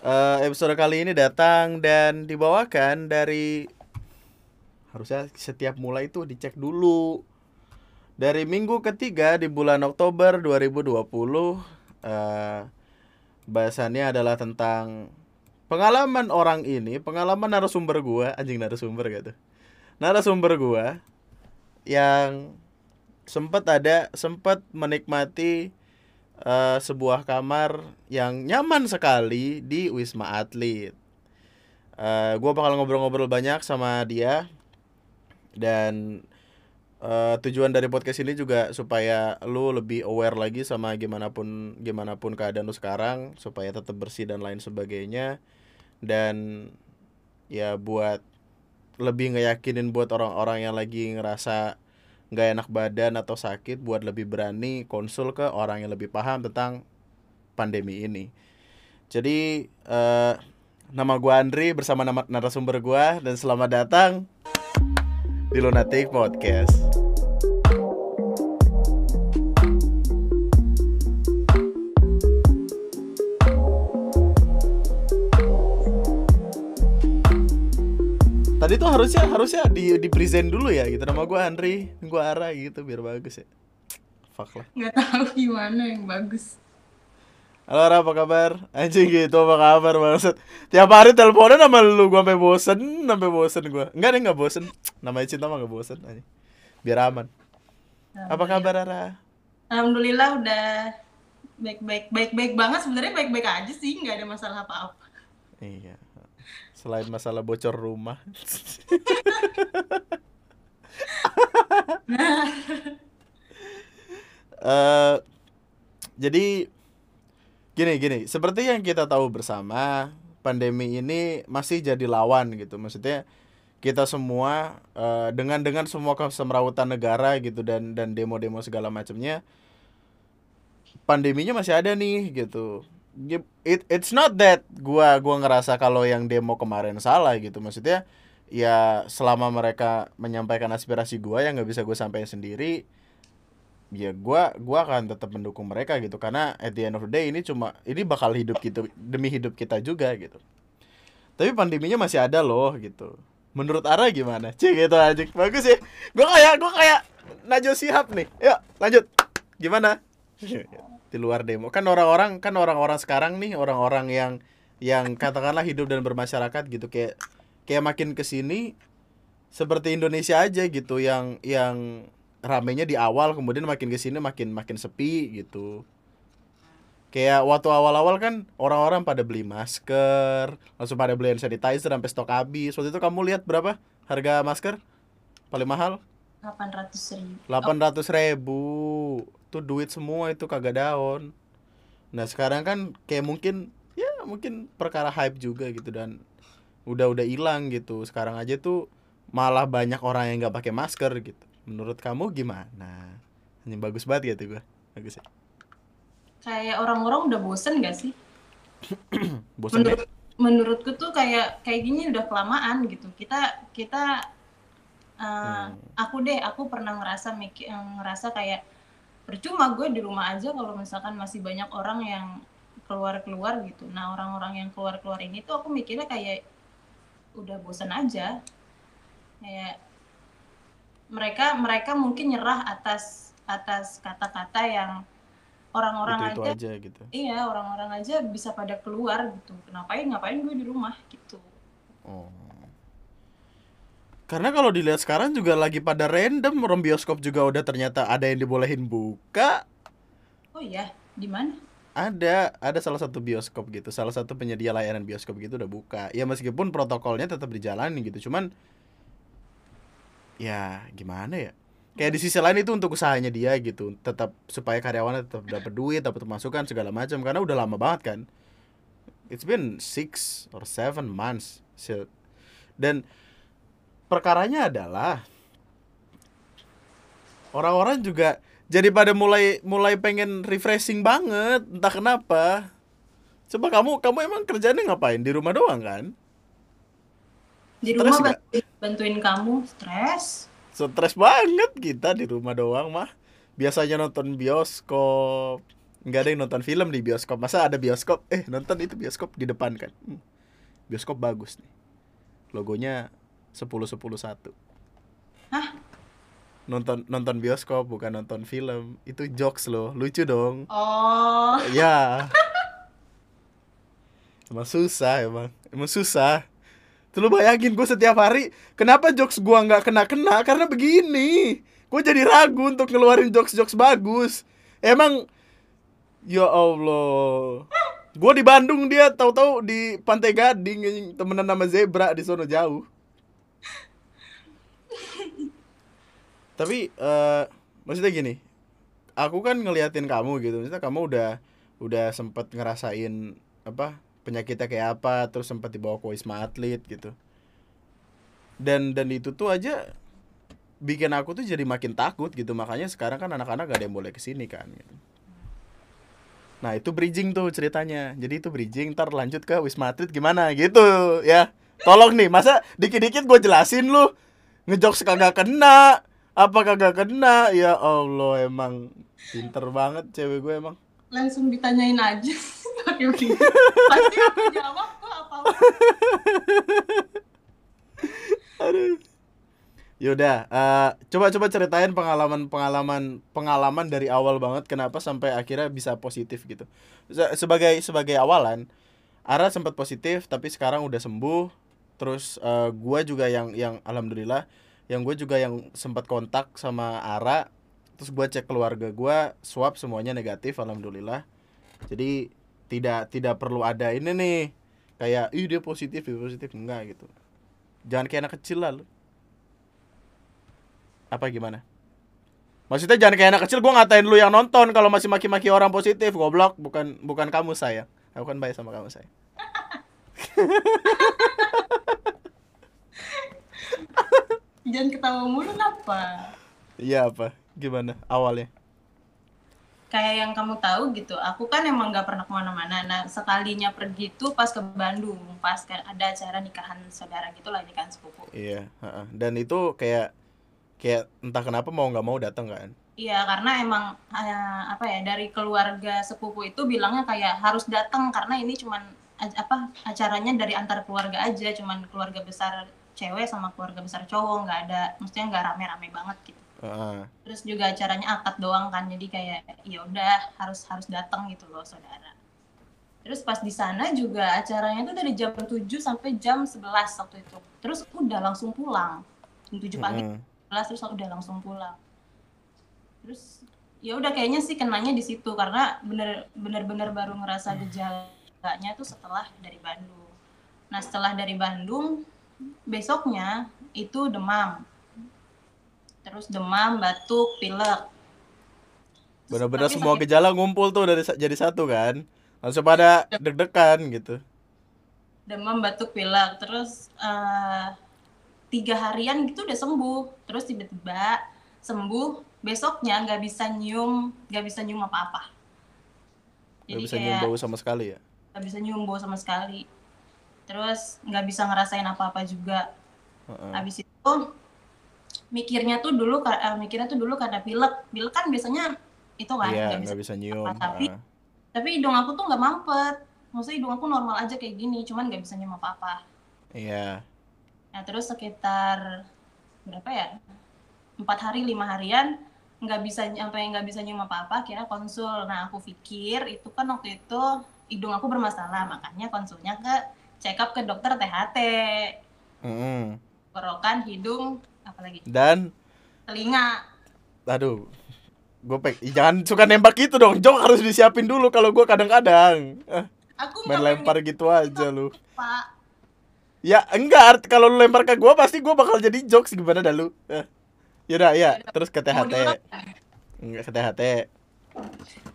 Eh, episode kali ini datang dan dibawakan dari harusnya setiap mulai itu dicek dulu. Dari minggu ketiga di bulan Oktober 2020 eh bahasannya adalah tentang pengalaman orang ini, pengalaman narasumber gua, anjing narasumber gitu. Narasumber gua yang sempat ada sempat menikmati eh, sebuah kamar yang nyaman sekali di Wisma Atlet. Eh gua bakal ngobrol-ngobrol banyak sama dia dan eh, tujuan dari podcast ini juga supaya lu lebih aware lagi sama gimana pun gimana pun keadaan lu sekarang supaya tetap bersih dan lain sebagainya dan ya buat lebih ngeyakinin buat orang-orang yang lagi ngerasa nggak enak badan atau sakit buat lebih berani konsul ke orang yang lebih paham tentang pandemi ini. Jadi eh, nama gua Andri bersama nama narasumber gua dan selamat datang di Lunatic Podcast. Tadi tuh harusnya harusnya di di present dulu ya gitu nama gua Andri, gua Ara gitu biar bagus ya. Fuck lah. nggak tahu gimana yang bagus Halo Ara, apa kabar? Anjing gitu, apa kabar maksud Tiap hari teleponan sama lu, gua sampai bosen, sampai bosen gua Enggak deh, enggak bosen Namanya cinta mah enggak bosen anjing. Biar aman Apa kabar Ara? alhamdulillah udah baik baik baik baik banget sebenarnya baik baik aja sih nggak ada masalah apa apa Iya Selain masalah bocor rumah. Eh, Jadi Gini gini, seperti yang kita tahu bersama Pandemi ini masih jadi lawan gitu. Maksudnya kita semua eh, dengan dengan semua kesemrawutan negara gitu dan dan demo-demo segala macamnya pandeminya masih ada nih gitu it it's not that gua gua ngerasa kalau yang demo kemarin salah gitu. Maksudnya ya selama mereka menyampaikan aspirasi gua yang nggak bisa gue sampaikan sendiri ya gua gua akan tetap mendukung mereka gitu. Karena at the end of the day ini cuma ini bakal hidup gitu demi hidup kita juga gitu. Tapi pandeminya masih ada loh gitu. Menurut Ara gimana? Cik gitu aja. Bagus ya. Gua kayak gua kayak Najwa Shihab nih. Yuk lanjut. Gimana di luar demo. Kan orang-orang kan orang-orang sekarang nih orang-orang yang yang katakanlah hidup dan bermasyarakat gitu kayak kayak makin ke sini seperti Indonesia aja gitu yang yang ramenya di awal kemudian makin ke sini makin makin sepi gitu. Kayak waktu awal-awal kan orang-orang pada beli masker langsung pada beli hand sanitizer sampai stok habis. Waktu itu kamu lihat berapa harga masker? Paling mahal? 800 ribu. Delapan ratus ribu tuh duit semua itu kagak daun. Nah sekarang kan kayak mungkin ya mungkin perkara hype juga gitu dan udah udah hilang gitu. Sekarang aja tuh malah banyak orang yang nggak pakai masker gitu. Menurut kamu gimana? Ini bagus banget gitu gua. Bagus ya? Kayak orang-orang udah bosen gak sih? Bosan ya? Menurut menurutku tuh kayak kayak gini udah kelamaan gitu. Kita kita eh, Hmm. aku deh aku pernah ngerasa mikir ngerasa kayak percuma gue di rumah aja kalau misalkan masih banyak orang yang keluar-keluar gitu. Nah orang-orang yang keluar-keluar ini tuh aku mikirnya kayak udah bosan aja. Kayak mereka mereka mungkin nyerah atas atas kata-kata yang orang-orang aja aja gitu. iya orang-orang aja bisa pada keluar gitu. Ngapain ngapain gue di rumah gitu. Oh karena kalau dilihat sekarang juga lagi pada random orang bioskop juga udah ternyata ada yang dibolehin buka oh iya di mana Ada, ada salah satu bioskop gitu, salah satu penyedia layanan bioskop gitu udah buka. Ya meskipun protokolnya tetap dijalani gitu, cuman ya gimana ya? Kayak di sisi lain itu untuk usahanya dia gitu, tetap supaya karyawannya tetap dapat duit, dapat masukan segala macam karena udah lama banget kan. It's been six or seven months. Dan perkaranya adalah orang-orang juga jadi pada mulai mulai pengen refreshing banget. Entah kenapa. Coba kamu kamu emang kerjanya ngapain? Di rumah doang kan? Di Stres rumah bantuin, bantuin kamu stres. Stres banget kita di rumah doang mah. Biasanya nonton bioskop. Nggak ada yang nonton film di bioskop. Masa ada bioskop? Eh nonton itu bioskop di depan kan? Hmm. bioskop bagus nih. Logonya sepuluh sepuluh satu. Hah? nonton nonton bioskop bukan nonton film. Itu jokes loh lucu dong. Oh, ya emang susah emang. Emang susah. Tuh lu bayangin gue setiap hari Kenapa jokes gua nggak kena-kena? Karena begini. Gue jadi ragu untuk ngeluarin jokes-jokes bagus. Emang Ya Allah. Gue di Bandung dia tahu-tahu di Pantai Gading Temenan sama Zebra di sono jauh Tapi eh Maksudnya gini Aku kan ngeliatin kamu gitu Maksudnya kamu udah Udah sempet ngerasain Apa penyakitnya kayak apa terus sempat dibawa ke wisma atlet gitu. Dan dan itu tuh aja bikin aku tuh jadi makin takut gitu makanya sekarang kan anak-anak gak ada yang boleh ke sini kan gitu. nah itu bridging tuh ceritanya. Jadi itu bridging ntar lanjut ke wisma atlet gimana gitu ya. Tolong nih masa dikit-dikit gue jelasin lu ngejokes kagak kena apa kagak kena ya Allah emang pinter banget cewek gue emang langsung ditanyain aja. Pakai. Pasti aku jawab kok apa Aduh. Yaudah, eh, coba-coba ceritain pengalaman-pengalaman pengalaman dari awal banget kenapa sampai akhirnya bisa positif gitu. Se- Sebagai sebagai awalan, Ara sempat positif tapi sekarang udah sembuh. Terus eh, gua juga yang yang alhamdulillah, yang gue juga yang sempat kontak sama Ara. Terus gua cek keluarga gua, swab semuanya negatif alhamdulillah. Jadi tidak tidak perlu ada ini nih kayak ih dia positif dia positif. Enggak gitu. Jangan kayak anak kecil lah lu. Apa gimana? Maksudnya jangan kayak anak kecil gua ngatain lu yang nonton kalau masih maki-maki orang positif. Goblok bukan bukan kamu saya. Aku kan baik sama kamu saya Jangan ketawa mulu kenapa? iya apa gimana awalnya Kayak yang kamu tahu gitu, aku kan emang nggak pernah ke mana-mana. Nah, sekalinya pergi tuh pas ke Bandung, pas kan ada acara nikahan saudara gitu lah, nikahan sepupu. iya dan itu kayak kayak entah kenapa mau nggak mau datang kan Iya, karena emang eh, apa ya dari keluarga sepupu itu bilangnya kayak harus datang karena ini cuman apa acaranya dari antar keluarga aja, cuman keluarga besar cewek sama keluarga besar cowok, nggak ada, maksudnya nggak rame-rame banget gitu. Heeh. Terus juga acaranya akad doang kan, jadi kayak ya udah harus harus datang gitu loh saudara. Terus pas di sana juga acaranya tuh dari jam 7 sampai jam 11 waktu itu. Terus udah langsung pulang. Jam 7 pagi. 11 terus udah langsung pulang. Terus ya udah kayaknya sih kenanya di situ karena bener bener bener baru ngerasa gejalanya tuh setelah dari Bandung. Nah setelah dari Bandung besoknya itu demam. Terus demam, batuk, pilek. bener-bener Tapi semua sakit- gejala ngumpul tuh dari jadi satu kan? Langsung pada deg-degan gitu. Demam batuk pilek. Terus eh, tiga harian gitu udah sembuh. Terus tiba-tiba sembuh besoknya nggak bisa nyium nggak bisa nyium apa-apa. Nggak jadi bisa nyium kayak bau sama sekali ya? Nggak bisa nyium bau sama sekali terus nggak bisa ngerasain apa-apa juga. Heeh. habis itu mikirnya tuh dulu eh, mikirnya tuh dulu karena pilek. Pilek kan biasanya itu kan iya nggak bisa nggak bisa nyium tapi- Heeh. tapi hidung aku tuh nggak mampet. Maksudnya hidung aku normal aja kayak gini cuman nggak bisa nyium apa-apa. Iya. Nah terus sekitar berapa ya? Empat hari lima harian nggak bisa sampai nggak bisa nyium apa apa kira konsul. Nah aku pikir itu kan waktu itu hidung aku bermasalah makanya konsulnya ke check up ke dokter THT Mm-mm. kerokan hidung apalagi? Dan? Telinga. Aduh gue pek jangan suka nembak gitu dong. Jok harus disiapin dulu kalau gue kadang-kadang. Eh, aku main lempar gitu aja lu. Pak. Ya enggak kalau lu lempar ke gue pasti gue bakal jadi jokes. Gimana dah lu? Eh, yaudah ya terus ke THT enggak ke THT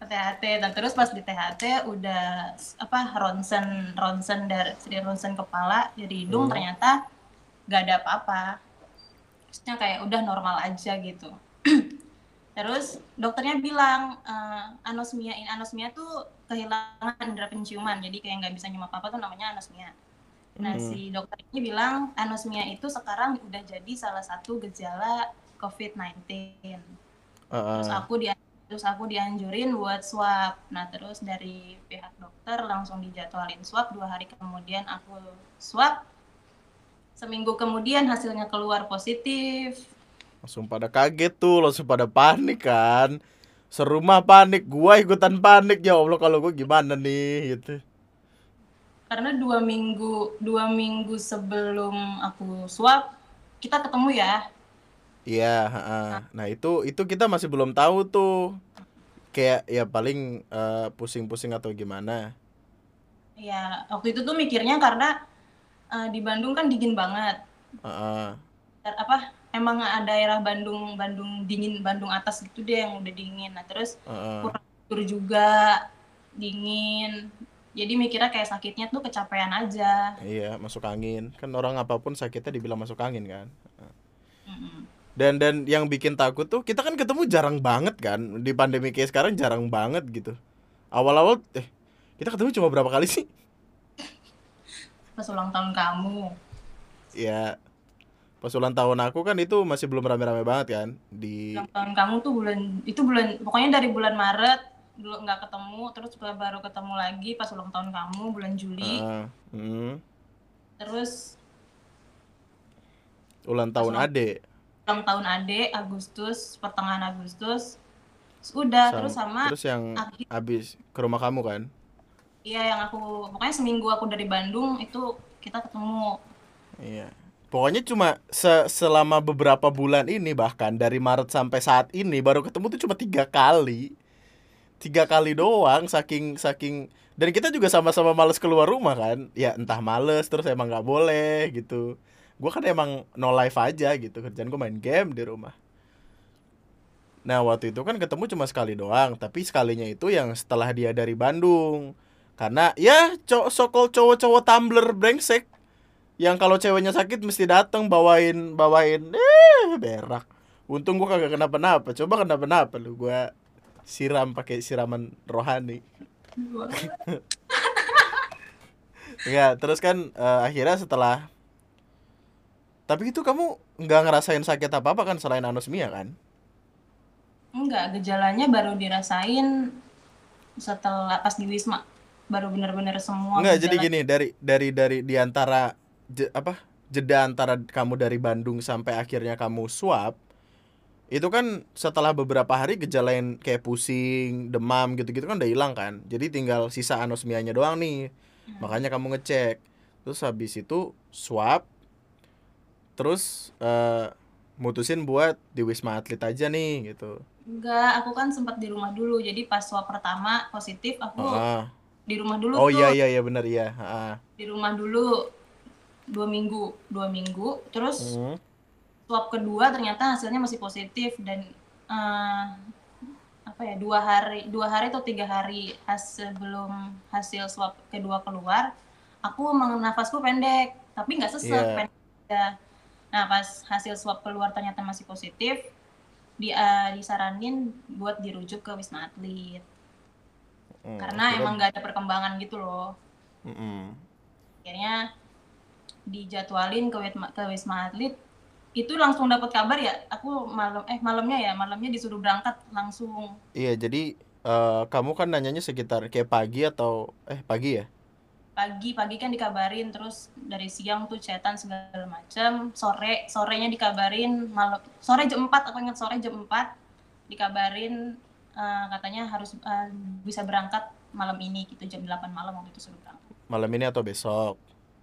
THT dan terus pas di THT udah apa ronsen ronsen dari dari ronsen kepala dari hidung Hmm. ternyata gak ada apa-apa maksudnya kayak udah normal aja gitu terus dokternya bilang eh, anosmia ini anosmia tuh kehilangan indera penciuman jadi kayak nggak bisa nyium apa apa tuh namanya anosmia nah Hmm. si dokter ini bilang anosmia itu sekarang udah jadi salah satu gejala COVID-19 terus Heeh. aku di terus aku dianjurin buat swab. Nah terus dari pihak dokter langsung dijadwalin swab. Dua hari kemudian aku swab. Seminggu kemudian hasilnya keluar positif. Langsung pada kaget tuh langsung pada panik kan. Serumah panik gua ikutan panik. Ya allah kalau gua gimana nih gitu. Karena dua minggu dua minggu sebelum aku swab kita ketemu ya Iya, heeh. Nah, itu itu kita masih belum tahu tuh. Kayak ya paling eh, pusing-pusing atau gimana. ya waktu itu tuh mikirnya karena eh, di Bandung kan dingin banget Heeh. Dan apa emang daerah Bandung Bandung dingin Bandung atas gitu deh yang udah dingin nah terus heeh. kurang tidur juga dingin jadi mikirnya kayak sakitnya tuh kecapean aja Iya, masuk angin. Kan orang apa pun sakitnya dibilang masuk angin kan. Mm-mm. Dan dan yang bikin takut tuh kita kan ketemu jarang banget kan. Di pandemi kayak sekarang jarang banget gitu. Awal-awal eh kita ketemu cuma berapa kali sih? pas ulang tahun kamu Ya pas ulang tahun aku kan itu masih belum rame-rame banget kan di ulang tahun kamu tuh bulan itu bulan pokoknya dari bulan Maret dulu nggak ketemu terus baru ketemu lagi pas ulang tahun kamu bulan Juli Heeh. Hmm. terus ulang tahun ulang- Ade. Ulang tahun Ade Agustus pertengahan Agustus udah Sam- terus sama terus yang akhir habis ke rumah kamu kan? iya yang aku pokoknya seminggu aku dari Bandung itu kita ketemu Iya. Pokoknya cuma se- selama beberapa bulan ini bahkan dari Maret sampai saat ini baru ketemu tuh cuma tiga kali. Tiga kali doang saking saking dan kita juga sama-sama males keluar rumah kan. Ya entah males terus emang nggak boleh gitu. Gua kan emang no life aja gitu kerjaan gue main game di rumah. Nah waktu itu kan ketemu cuma sekali doang Tapi sekalinya itu yang setelah dia dari Bandung. Karena ya cowok sokol cowok-cowok Tumblr brengsek. Yang kalau ceweknya sakit mesti datang bawain bawain eh berak. Untung gua kagak kenapa-napa Coba kenapa-napa lu gua siram pakai siraman rohani. Ya terus kan eh, akhirnya setelah Tapi itu kamu nggak ngerasain sakit apa-apa kan selain anosmia kan? enggak gejalanya baru dirasain setelah pas di Wisma baru bener-bener semua Enggak, jadi gejala- gini dari dari dari di antara je- apa? Jeda antara kamu dari Bandung sampai akhirnya kamu swab itu kan setelah beberapa hari gejala yang kayak pusing, demam gitu-gitu kan udah hilang kan. Jadi tinggal sisa anosmianya doang nih. Makanya kamu ngecek. Terus habis itu swab terus eh, mutusin buat di Wisma Atlet aja nih gitu. enggak aku kan sempat di rumah dulu jadi pas swab pertama positif aku Ah. di rumah dulu Oh tuh iya iya iya benar iya. Ah. di rumah dulu dua minggu dua minggu terus Hmm. swab kedua ternyata hasilnya masih positif dan eh, apa ya dua hari dua hari atau tiga hari has- sebelum hasil swab kedua keluar aku emang nafasku pendek tapi nggak sesek Iya. pendek. Nah pas hasil swab keluar ternyata masih positif di eh, disaranin buat dirujuk ke wisma atlet Hmm, karena akhirnya- emang nggak ada perkembangan gitu loh Mm-mm. akhirnya dijadwalin ke wisma, ke wisma atlet itu langsung dapat kabar ya aku malam eh malamnya ya malamnya disuruh berangkat langsung Iya, jadi eh, kamu kan nanyanya sekitar kayak pagi atau eh pagi ya? Pagi pagi kan dikabarin terus dari siang tuh chatan segala macam sore sorenya dikabarin malam sore jam 4 aku ingat sore jam 4 dikabarin eh, katanya harus eh, bisa berangkat malam ini gitu jam 8 malam waktu itu suruh berangkat Malam ini atau besok?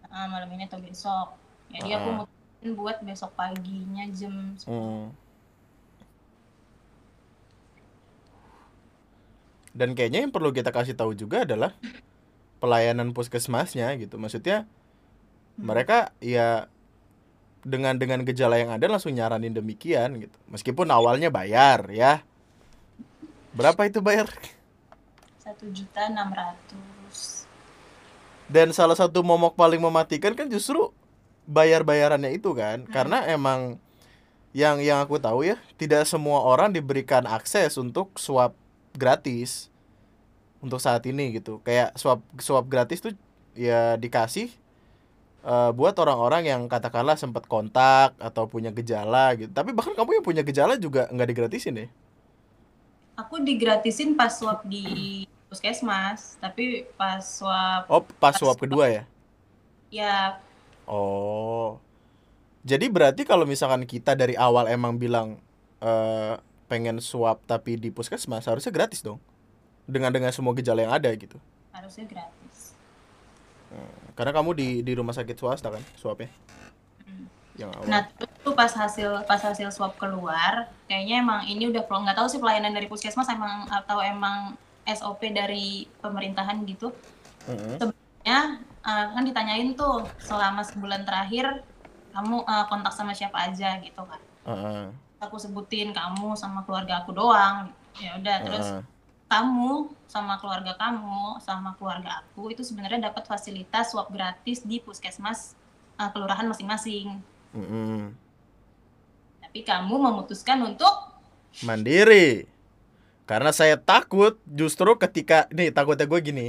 Ah, malam ini atau besok jadi aku Ah. mutusin buat besok paginya jam 10 Hmm. Dan kayaknya yang perlu kita kasih tahu juga adalah pelayanan puskesmasnya gitu. Maksudnya mereka ya dengan dengan gejala yang ada langsung nyaranin demikian gitu. Meskipun awalnya bayar ya. Berapa itu bayar? satu juta enam ratus Dan salah satu momok paling mematikan kan justru bayar-bayarannya itu kan. Karena emang yang yang aku tahu ya, tidak semua orang diberikan akses untuk swab gratis untuk saat ini gitu. Kayak swab swab gratis tuh ya dikasih eh, buat orang-orang yang katakanlah sempat kontak atau punya gejala gitu. Tapi bahkan kamu yang punya gejala juga nggak digratisin ya? aku digratisin pas swab di puskesmas, tapi pas swab Oh, pas swab kedua ya? ya Oh. Jadi berarti kalau misalkan kita dari awal emang bilang eh pengen swab tapi di puskesmas harusnya gratis dong. Dengan dengan semua gejala yang ada gitu. harusnya gratis. Karena kamu di di rumah sakit swasta kan swabnya. Hmm. Yang awal. Nah, tuh pas hasil pas hasil swab keluar, kayaknya emang ini udah nggak tahu sih pelayanan dari puskesmas emang atau emang SOP dari pemerintahan gitu. Mm-mm. Ya, eh, kan ditanyain tuh selama sebulan terakhir kamu eh, kontak sama siapa aja gitu kan. Heeh. Aku sebutin kamu sama keluarga aku doang. Ya udah, terus Heeh. Kamu sama keluarga kamu sama keluarga aku itu sebenarnya dapat fasilitas swab gratis di puskesmas eh, kelurahan masing-masing. Mm-mm. Tapi kamu memutuskan untuk Mandiri. Karena saya takut justru ketika nih takutnya gue gini.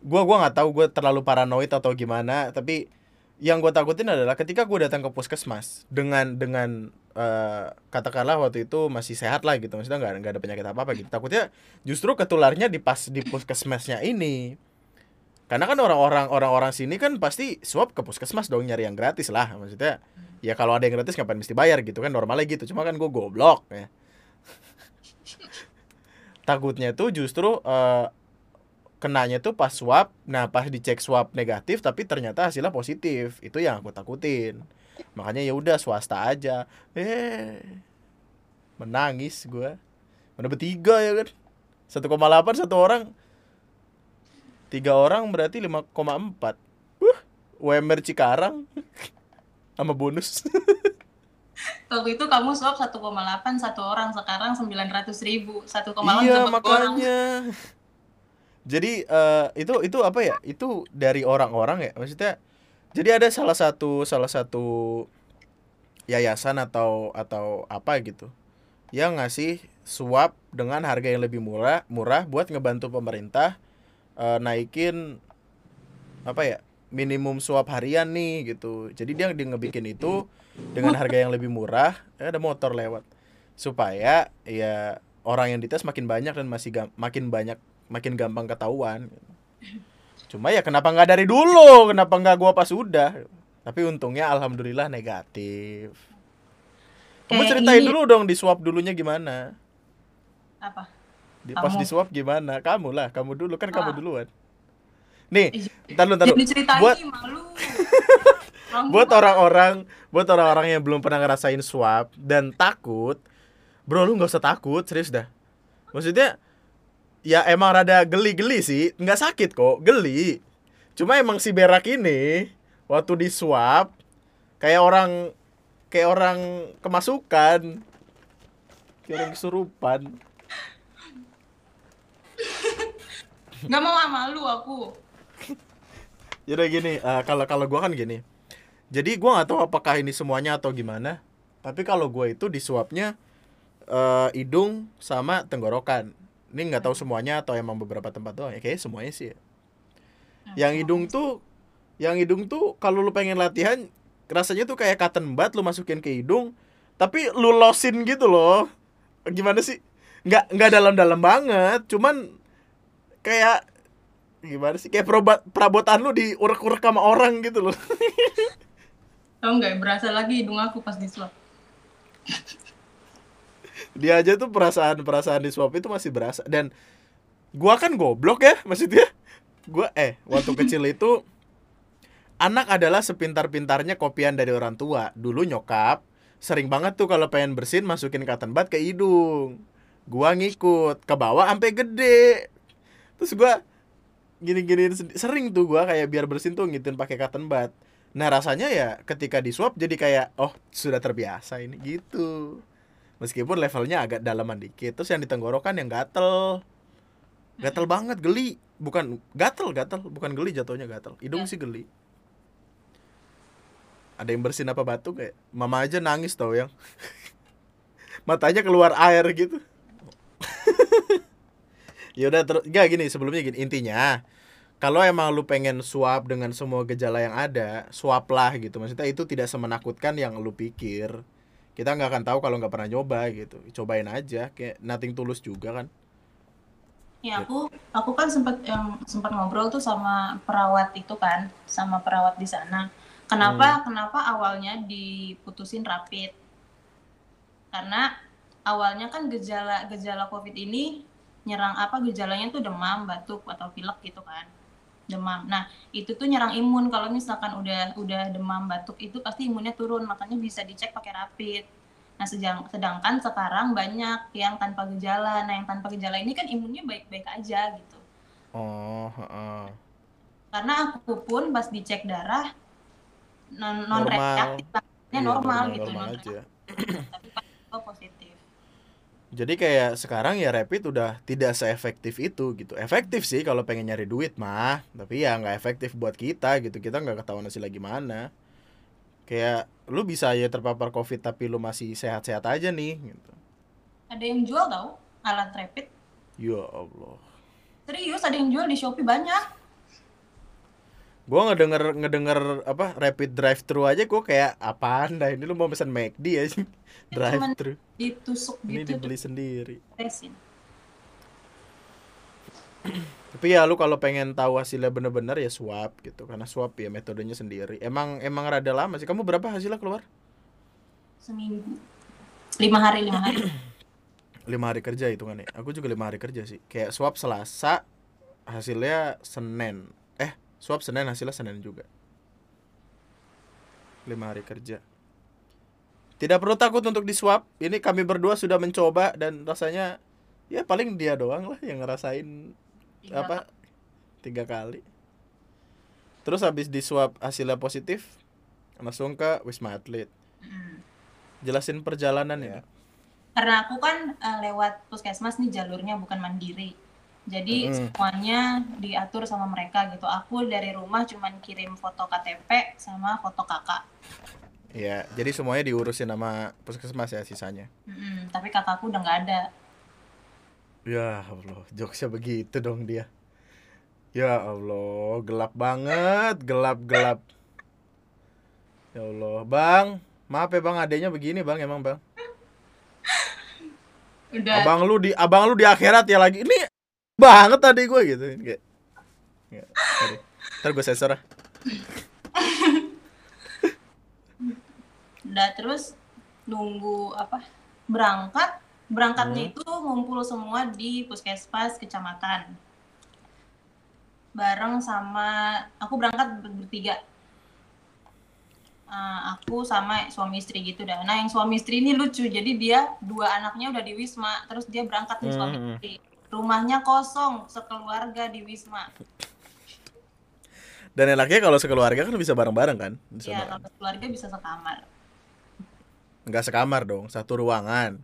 Gua gua nggak tahu gue terlalu paranoid atau gimana, tapi yang gue takutin adalah ketika gue datang ke puskesmas dengan dengan eh, katakanlah waktu itu masih sehat lah gitu. Maksudnya nggak nggak ada penyakit apa apa gitu. Takutnya justru ketularnya di pas di puskesmasnya ini. Karena kan orang-orang orang-orang sini kan pasti swab ke puskesmas dong nyari yang gratis lah. Maksudnya ya kalau ada yang gratis ngapain mesti bayar gitu kan? Normalnya gitu. Cuma kan gue goblok ya. Takutnya tuh justru eh, kenanya tuh pas swab. Nah pas dicek swab negatif tapi ternyata hasilnya positif. Itu yang aku takutin makanya ya udah swasta aja. Eh menangis gua. Mana bertiga ya kan? 1,8 satu orang. Tiga orang berarti 5,4 Wuh, UMR Cikarang. Sama bonus. Waktu itu kamu swab 1,8 satu orang sekarang 900 ribu. 1,8 iya sama orang. makanya. Jadi eh, itu itu apa ya? Itu dari orang-orang ya? Maksudnya jadi ada salah satu salah satu yayasan atau atau apa gitu yang ngasih swab dengan harga yang lebih murah murah buat ngebantu pemerintah eh, naikin apa ya minimum swab harian nih gitu. Jadi dia dia ngebikin itu dengan harga yang lebih murah eh, ada motor lewat supaya ya orang yang dites makin banyak dan masih makin banyak makin gampang ketahuan cuma ya kenapa nggak dari dulu? Kenapa nggak gua pas udah? Tapi untungnya alhamdulillah negatif. Kamu Kayak ceritain ini- dulu dong di swab dulunya gimana? Apa? Di pas Kamu. di swab gimana? Kamu lah kamu dulu. Kan kamu Ah. duluan. Nih Ih, ntar lu ntar lu buat malu. Kamu buat orang-orang buat orang-orang yang belum pernah ngerasain swab dan takut. Bro lu nggak usah takut serius dah. Maksudnya ya emang rada geli-geli sih nggak sakit kok geli cuma emang si berak ini waktu di swab kayak orang kayak orang kemasukan kayak orang kesurupan nggak mau ah, malu aku Jadi gini, eh, kalau kalau gua kan gini. Jadi gua nggak tahu apakah ini semuanya atau gimana. Tapi kalau gua itu di swabnya eh, hidung sama tenggorokan. Ini nggak tahu semuanya atau emang beberapa tempat doang ya. Kayaknya semuanya sih. ya. Yang hidung tuh, yang hidung tuh kalau lu pengen latihan, rasanya tuh kayak cotton bud lu masukin ke hidung, tapi lu losin gitu loh. Gimana sih? Nggak nggak dalam-dalam banget, cuman kayak gimana sih kayak perabot perabotan lu diurek-urek sama orang gitu loh tau nggak berasa lagi hidung aku pas di swab dia aja tuh perasaan perasaan di swab itu masih berasa. Dan gua kan goblok ya maksudnya. Gua eh waktu kecil itu anak adalah sepintar-pintarnya kopian dari orang tua. Dulu nyokap sering banget tuh kalau pengen bersin masukin cotton bud ke hidung. Gua ngikut ke bawah sampai gede. Terus gua gini-gini sering tuh gua kayak biar bersin tuh ngituin pakai cotton bud. Nah rasanya ya ketika di swab jadi kayak oh sudah terbiasa ini gitu meskipun levelnya agak dalaman dikit terus yang di tenggorokan yang gatel. Gatel banget geli. Bukan gatel gatel. Bukan geli jatuhnya gatel. Hidung sih geli. Ada yang bersin apa batu kayak mama aja nangis tau yang. Matanya keluar air gitu. Ya udah terus gak gini sebelumnya gini. Intinya kalau emang lu pengen swab dengan semua gejala yang ada swab lah gitu. Maksudnya itu tidak semenakutkan yang lu pikir kita nggak akan tahu kalau nggak pernah nyoba gitu cobain aja kayak nothing tulus juga kan Ya aku aku kan sempat yang sempat ngobrol tuh sama perawat itu kan, sama perawat di sana. Kenapa kenapa awalnya diputusin rapid? Karena awalnya kan gejala gejala COVID ini nyerang apa gejalanya tuh demam, batuk atau pilek gitu kan. Demam. Nah, itu tuh nyerang imun. Kalau misalkan udah udah demam, batuk itu pasti imunnya turun, makanya bisa dicek pakai rapid. Nah, sedang, sedangkan sekarang banyak yang tanpa gejala. Nah, yang tanpa gejala ini kan imunnya baik-baik aja gitu. oh heeh. Karena aku pun pas dicek darah non non Normal. reaktif, artinya Iya, normal, gitu, normal non aja tapi pas positif. Jadi kayak sekarang ya rapid udah tidak seefektif itu gitu. Efektif sih kalau pengen nyari duit mah tapi ya nggak efektif buat kita gitu. Kita nggak ketahuan hasilnya gimana. Kayak lu bisa ya terpapar covid tapi lu masih sehat-sehat aja nih gitu. Ada yang jual tau alat rapid. ya Allah. Serius ada yang jual di Shopee banyak. Gua ngedenger ngedenger apa rapid drive thru aja gua kayak apaan dah ini lu mau pesan McD ya drive thru Ditusuk ini gitu dibeli sendiri resin. Tapi ya lu kalau pengen tahu hasilnya bener-bener ya swab gitu karena swab ya metodenya sendiri. Emang emang rada lama sih. Kamu berapa hasilnya keluar? Seminggu. Lima hari, lima hari. Lima hari kerja hitungannya. Aku juga lima hari kerja sih. Kayak swab Selasa hasilnya Senin. Swab Senin hasilnya Senin juga. Lima hari kerja. Tidak perlu takut untuk di swab. Ini kami berdua sudah mencoba dan rasanya ya paling dia doang lah yang ngerasain Tiga apa tiga kali terus habis di swab hasilnya positif langsung ke wisma atlet Mm. jelasin perjalanan ya Karena aku kan eh, lewat puskesmas nih jalurnya bukan mandiri. Jadi Mm-mm. semuanya diatur sama mereka gitu. Aku dari rumah cuman kirim foto KTP sama foto kakak. ya jadi semuanya diurusin sama puskesmas ya sisanya Mm-mm, tapi kakakku udah nggak ada. ya allah jokesnya begitu dong dia ya allah gelap banget gelap gelap ya allah bang maaf ya bang adanya begini bang emang bang Udah abang lu di abang lu di akhirat ya lagi ini banget tadi gue gitu. Kayak ya, ntar gue sensor ah. udah terus nunggu apa? Berangkat? Berangkatnya Hmm. itu ngumpul semua di puskesmas kecamatan. Bareng sama aku berangkat ber- bertiga. Eh, aku sama suami istri gitu dah. Nah yang suami istri ini lucu. Jadi dia dua anaknya udah di wisma. Terus dia berangkat nih suami Hmm. Rumahnya kosong sekeluarga di wisma dan enaknya kalau sekeluarga kan bisa bareng-bareng kan ya sana. kalau keluarga bisa sekamar nggak sekamar dong satu ruangan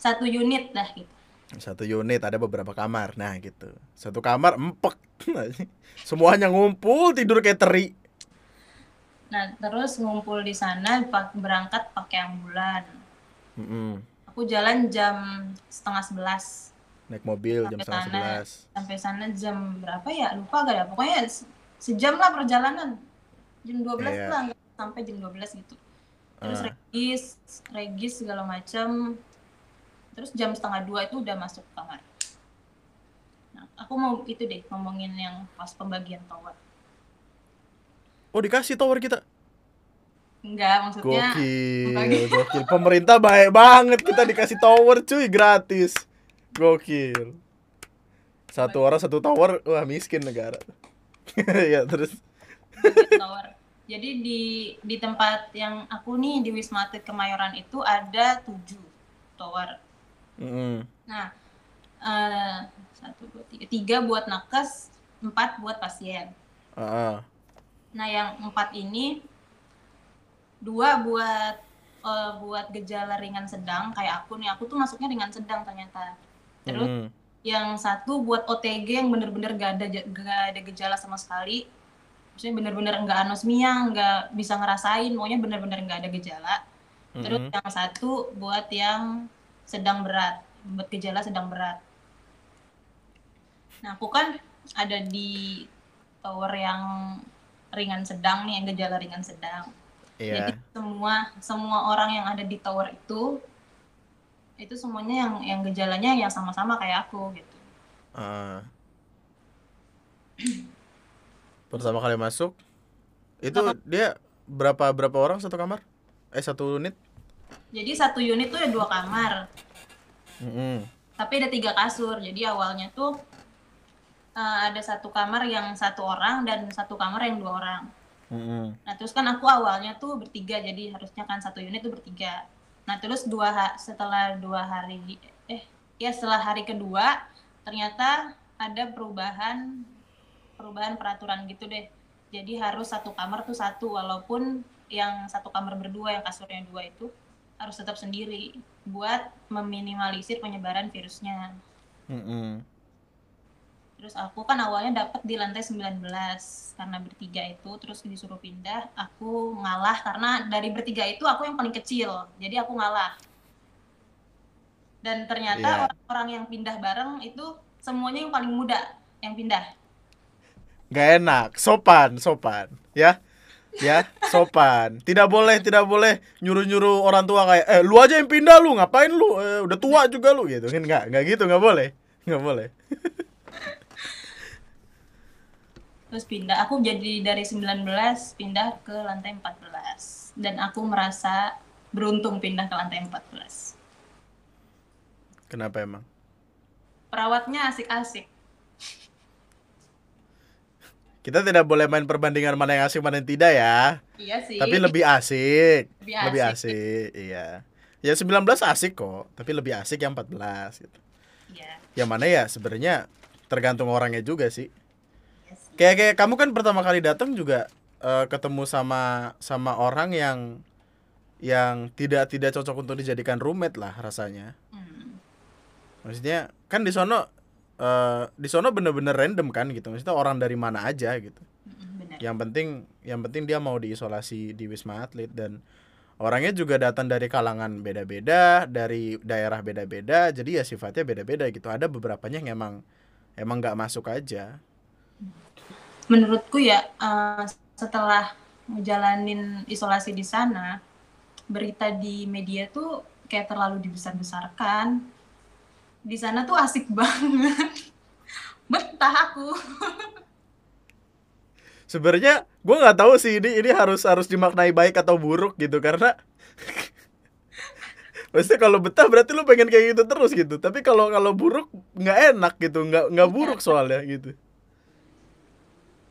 satu unit dah gitu satu unit ada beberapa kamar nah gitu satu kamar empek semuanya ngumpul tidur kayak teri Nah, terus ngumpul di sana berangkat pakai ambulan. Mm-mm. Aku jalan jam setengah sebelas. Naik mobil jam Sampai setengah sana. sebelas Sampai sana jam berapa ya? Lupa gak ya? Pokoknya se- sejam lah perjalanan. Jam 12 Iya. lah, sampai jam 12 gitu. Terus Ah. regis, regis segala macam. Terus jam setengah dua itu udah masuk kamar. Nah, aku mau itu deh ngomongin yang pas pembagian tower. oh dikasih tower kita Enggak, maksudnya gokil gokil pemerintah baik banget kita dikasih tower cuy gratis gokil satu orang satu tower wah miskin negara ya terus tower. Jadi di di tempat yang aku nih di Wisma Atlet Kemayoran itu ada tujuh tower. Mm-mm. Nah, eh, satu dua tiga tiga buat nakes, empat buat pasien. Ah, ah. Nah, yang empat ini dua buat eh, buat gejala ringan sedang kayak aku nih. Aku tuh masuknya ringan sedang ternyata. Terus Mm-mm. yang satu buat OTG yang bener-bener gak ada gak ada gejala sama sekali maksudnya bener-bener nggak anosmia nggak bisa ngerasain pokoknya bener-bener nggak ada gejala terus Mm-mm. yang satu buat yang sedang berat buat gejala sedang berat nah aku kan ada di tower yang ringan sedang nih yang gejala ringan sedang Iya. Jadi semua semua orang yang ada di tower itu itu semuanya yang yang gejalanya yang sama-sama kayak aku gitu. Ah. Pertama kali masuk itu dia berapa berapa orang satu kamar? Eh satu unit? Jadi satu unit tuh ada dua kamar, Mm-mm. tapi ada tiga kasur. Jadi awalnya tuh eh, ada satu kamar yang satu orang dan satu kamar yang dua orang. Mm-mm. Nah terus kan aku awalnya tuh bertiga, jadi harusnya kan satu unit tuh bertiga. Nah terus dua setelah dua hari, eh ya setelah hari kedua ternyata ada perubahan perubahan peraturan gitu deh. Jadi harus satu kamar tuh satu, walaupun yang satu kamar berdua yang kasurnya dua itu harus tetap sendiri buat meminimalisir penyebaran virusnya. Mm-mm. Terus aku kan awalnya dapat di lantai 19 karena bertiga itu terus disuruh pindah, aku ngalah karena dari bertiga itu aku yang paling kecil. Jadi aku ngalah. Dan ternyata Iya. orang-orang yang pindah bareng itu semuanya yang paling muda yang pindah. Gak enak, sopan, sopan, ya, ya, sopan. Tidak boleh, tidak boleh nyuruh-nyuruh orang tua kayak, eh, lu aja yang pindah lu, ngapain lu, Eh, udah tua juga lu, gitu kan? Nggak, nggak gitu, nggak boleh, nggak boleh. Terus pindah, aku jadi dari 19 pindah ke lantai 14. Dan aku merasa beruntung pindah ke lantai 14. Kenapa emang? Perawatnya asik-asik. Kita tidak boleh main perbandingan mana yang asik mana yang tidak ya. Iya sih. Tapi lebih asik, Lebih lebih asik. asik, iya. Ya 19 asik kok, tapi lebih asik yang 14 gitu. Iya. Yang mana ya sebenarnya tergantung orangnya juga sih. Kayak kayak kamu kan pertama kali datang juga eh, ketemu sama sama orang yang yang tidak tidak cocok untuk dijadikan roommate lah rasanya. Hmm. Maksudnya kan di sono eh, di sono bener-bener random kan gitu. Maksudnya orang dari mana aja gitu. Mm, Benar. Yang penting yang penting dia mau diisolasi di Wisma Atlet dan orangnya juga datang dari kalangan beda-beda, dari daerah beda-beda. Jadi ya sifatnya beda-beda gitu. Ada beberapanya yang emang emang nggak masuk aja. Menurutku ya eh, setelah ngejalanin isolasi di sana, berita di media tuh kayak terlalu dibesar-besarkan. Di sana tuh asik banget. Betah aku. Sebenarnya gue nggak tahu sih ini ini harus harus dimaknai baik atau buruk gitu karena Maksudnya kalau betah berarti lu pengen kayak gitu terus gitu. Tapi kalau kalau buruk nggak enak gitu, nggak nggak buruk soalnya gitu.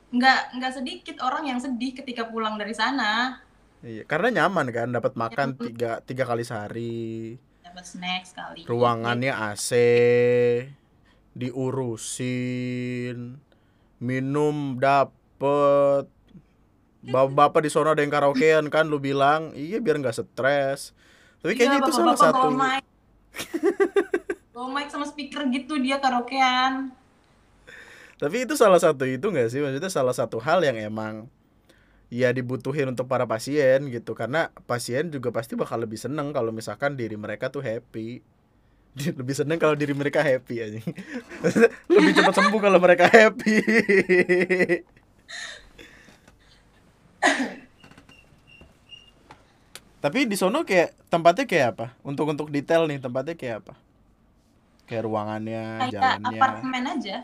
Nggak, nggak sedikit orang yang sedih ketika pulang dari sana. Iya, karena nyaman kan, dapat makan tiga tiga kali sehari, Dapat snack sekali. ruangannya AC, diurusin, minum dapet. Bapak, bapak di sono ada yang karaokean kan, lu bilang, iya biar nggak stres. Tapi kayaknya Iya, itu salah bapak-bapak satu. bawa mic. bawa mic sama speaker gitu dia karaokean. Tapi itu salah satu itu nggak sih? Maksudnya salah satu hal yang emang ya dibutuhin untuk para pasien gitu. Karena pasien juga pasti bakal lebih seneng kalau misalkan diri mereka tuh happy. Lebih seneng kalau diri mereka happy aja. Lebih cepat sembuh kalau mereka happy. Tapi di sono kayak tempatnya kayak apa? Untuk untuk detail nih tempatnya kayak apa? Kayak ruangannya Kayak jalannya. apartemen aja.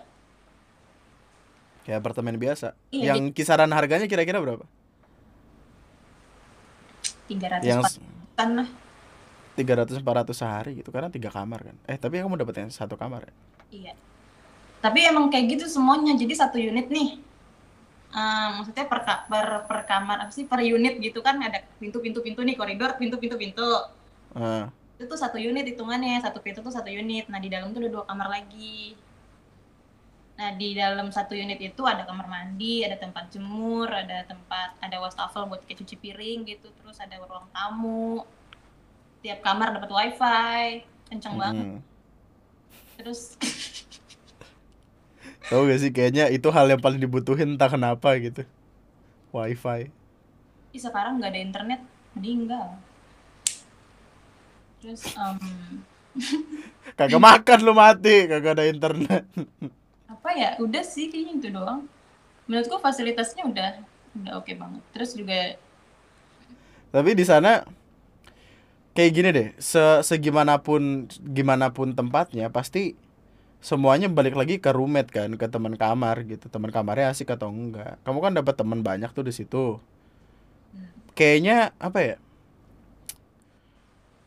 Kayak apartemen biasa. Iya, yang kisaran harganya kira-kira berapa? 300 Yang kan lah. 300 400 sehari gitu karena tiga kamar kan. Eh, tapi kamu dapet yang satu kamar ya? Iya. Tapi emang kayak gitu semuanya. Jadi satu unit nih. eh, maksudnya per, per, per kamar apa sih per unit gitu kan ada pintu-pintu pintu nih koridor pintu-pintu pintu. Ah, Itu tuh satu unit hitungannya, satu pintu tuh satu unit. Nah, di dalam tuh ada dua kamar lagi. Nah, di dalam satu unit itu ada kamar mandi, ada tempat jemur, ada tempat ada wastafel buat kayak cuci piring gitu, terus ada ruang tamu. Tiap kamar dapat wifi, kenceng banget. mm. Terus Tahu gak sih kayaknya itu hal yang paling dibutuhin entah kenapa gitu. Wifi. Ih, sekarang nggak ada internet, meninggal. Terus em, Kagak makan lu mati, kagak ada internet. apa ya? Udah sih kayaknya itu doang. Menurutku fasilitasnya udah udah oke banget. Terus juga Tapi di sana kayak gini deh, se segimanapun gimana pun tempatnya pasti semuanya balik lagi ke roommate kan, ke teman kamar gitu. Teman kamarnya asik atau enggak. Kamu kan dapat teman banyak tuh di situ. Kayaknya apa ya?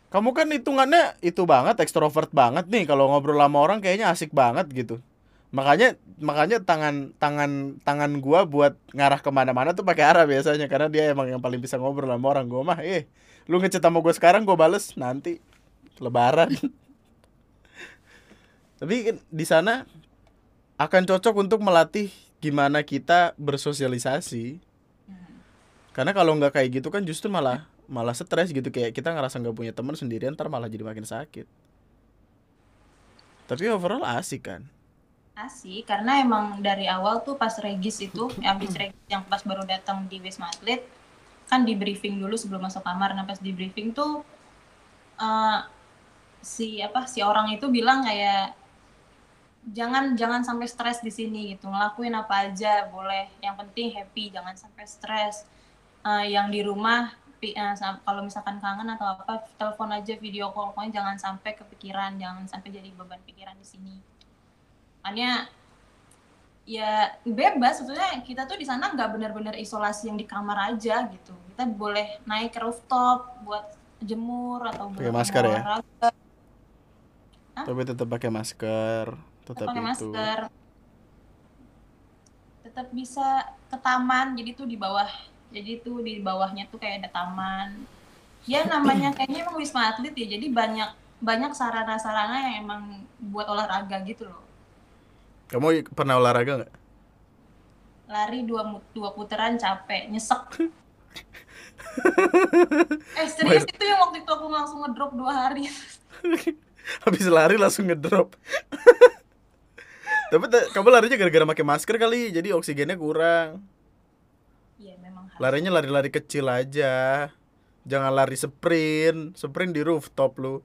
Kamu kan hitungannya itu banget ekstrovert banget nih kalau ngobrol sama orang kayaknya asik banget gitu. Makanya makanya tangan tangan tangan gua buat ngarah ke mana-mana tuh pakai arah biasanya karena dia emang yang paling bisa ngobrol sama orang gua mah eh lu ngechat sama gua sekarang gua bales nanti lebaran. Tapi kan di sana akan cocok untuk melatih gimana kita bersosialisasi. Karena kalau nggak kayak gitu kan justru malah malah stres gitu kayak kita ngerasa nggak punya teman sendirian ntar malah jadi makin sakit. Tapi overall asik kan. Asik karena emang dari awal tuh pas regis itu habis regis yang pas baru datang di Wisma Atlet kan di briefing dulu sebelum masuk kamar. Nah pas di briefing tuh eh, si apa si orang itu bilang kayak jangan jangan sampai stres di sini gitu. Ngelakuin apa aja boleh. Yang penting happy jangan sampai stres. Eh, yang di rumah eh, kalau misalkan kangen atau apa telepon aja video call. Pokoknya jangan sampai kepikiran jangan sampai jadi beban pikiran di sini makanya ya bebas. Sebetulnya kita tuh di sana nggak benar-benar isolasi yang di kamar aja gitu. Kita boleh naik ke rooftop buat jemur atau Pakai masker ya? Tapi tetap pakai masker, tetap pakai itu. masker. Tetap bisa ke taman jadi tuh di bawah jadi tuh di bawahnya tuh kayak ada taman. Ya namanya kayaknya emang wisma atlet ya jadi banyak banyak sarana-sarana yang emang buat olahraga gitu loh Kamu pernah olahraga nggak? lari dua dua putaran capek nyesek eh serius itu yang waktu itu aku langsung ngedrop dua hari Habis lari langsung ngedrop. Tapi kamu larinya gara-gara pakai masker kali, jadi oksigennya kurang. iya memang harus Larinya lari-lari kecil aja. Jangan lari sprint, sprint di rooftop lu.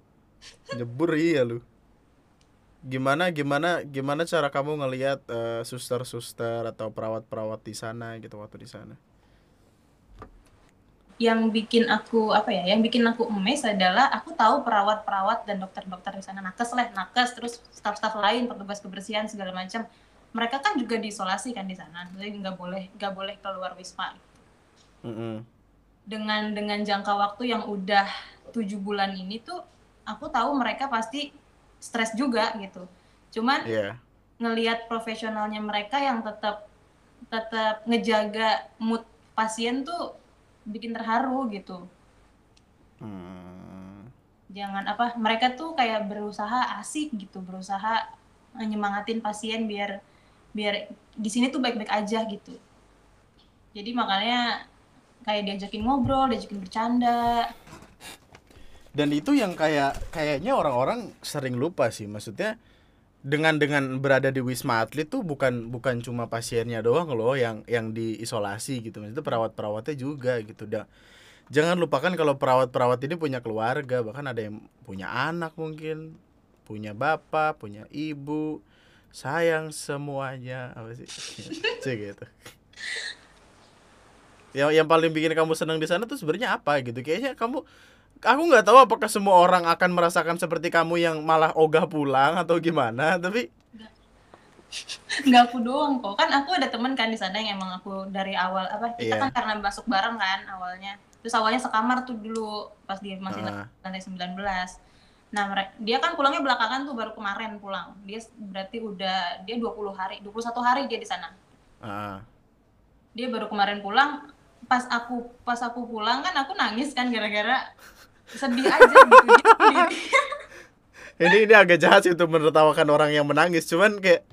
Nyebur iya lu. Gimana gimana gimana cara kamu ngelihat eh, suster-suster atau perawat-perawat di sana gitu waktu di sana? yang bikin aku apa ya yang bikin aku emes adalah aku tahu perawat-perawat dan dokter-dokter di sana nakes lah nakes terus staf-staf lain petugas kebersihan segala macam mereka kan juga diisolasi kan di sana jadi nggak boleh nggak boleh keluar wisma Mm-mm. dengan dengan jangka waktu yang udah tujuh bulan ini tuh aku tahu mereka pasti stres juga gitu cuman Iya. ngelihat profesionalnya mereka yang tetap tetap ngejaga mood pasien tuh bikin terharu gitu Hmm. jangan apa mereka tuh kayak berusaha asik gitu berusaha nyemangatin pasien biar biar di sini tuh baik-baik aja gitu jadi makanya kayak diajakin ngobrol diajakin bercanda Dan itu yang kayak kayaknya orang-orang sering lupa sih. Maksudnya dengan dengan berada di Wisma Atlet tuh bukan bukan cuma pasiennya doang loh yang yang diisolasi gitu. Maksudnya perawat-perawatnya juga gitu. Da, jangan lupakan kalau perawat-perawat ini punya keluarga, bahkan ada yang punya anak mungkin, punya bapak, punya ibu. Sayang semuanya apa sih? Cek gitu. Yang yang paling bikin kamu senang di sana tuh sebenarnya apa gitu? Kayaknya kamu aku nggak tahu apakah semua orang akan merasakan seperti kamu yang malah ogah pulang atau gimana tapi nggak aku doang kok. Kan aku ada temen kan di sana yang emang aku dari awal apa kita Iya. kan karena masuk bareng kan awalnya. Terus awalnya sekamar tuh dulu pas dia masih Ah. lantai 19 nah mere- dia kan pulangnya belakangan tuh baru kemarin pulang. Dia berarti udah dia 20 hari 21 hari dia di sana. Ah, dia baru kemarin pulang pas aku pas aku pulang kan aku nangis kan gara-gara sedih aja gitu ini ini agak jahat sih untuk menertawakan orang yang menangis cuman kayak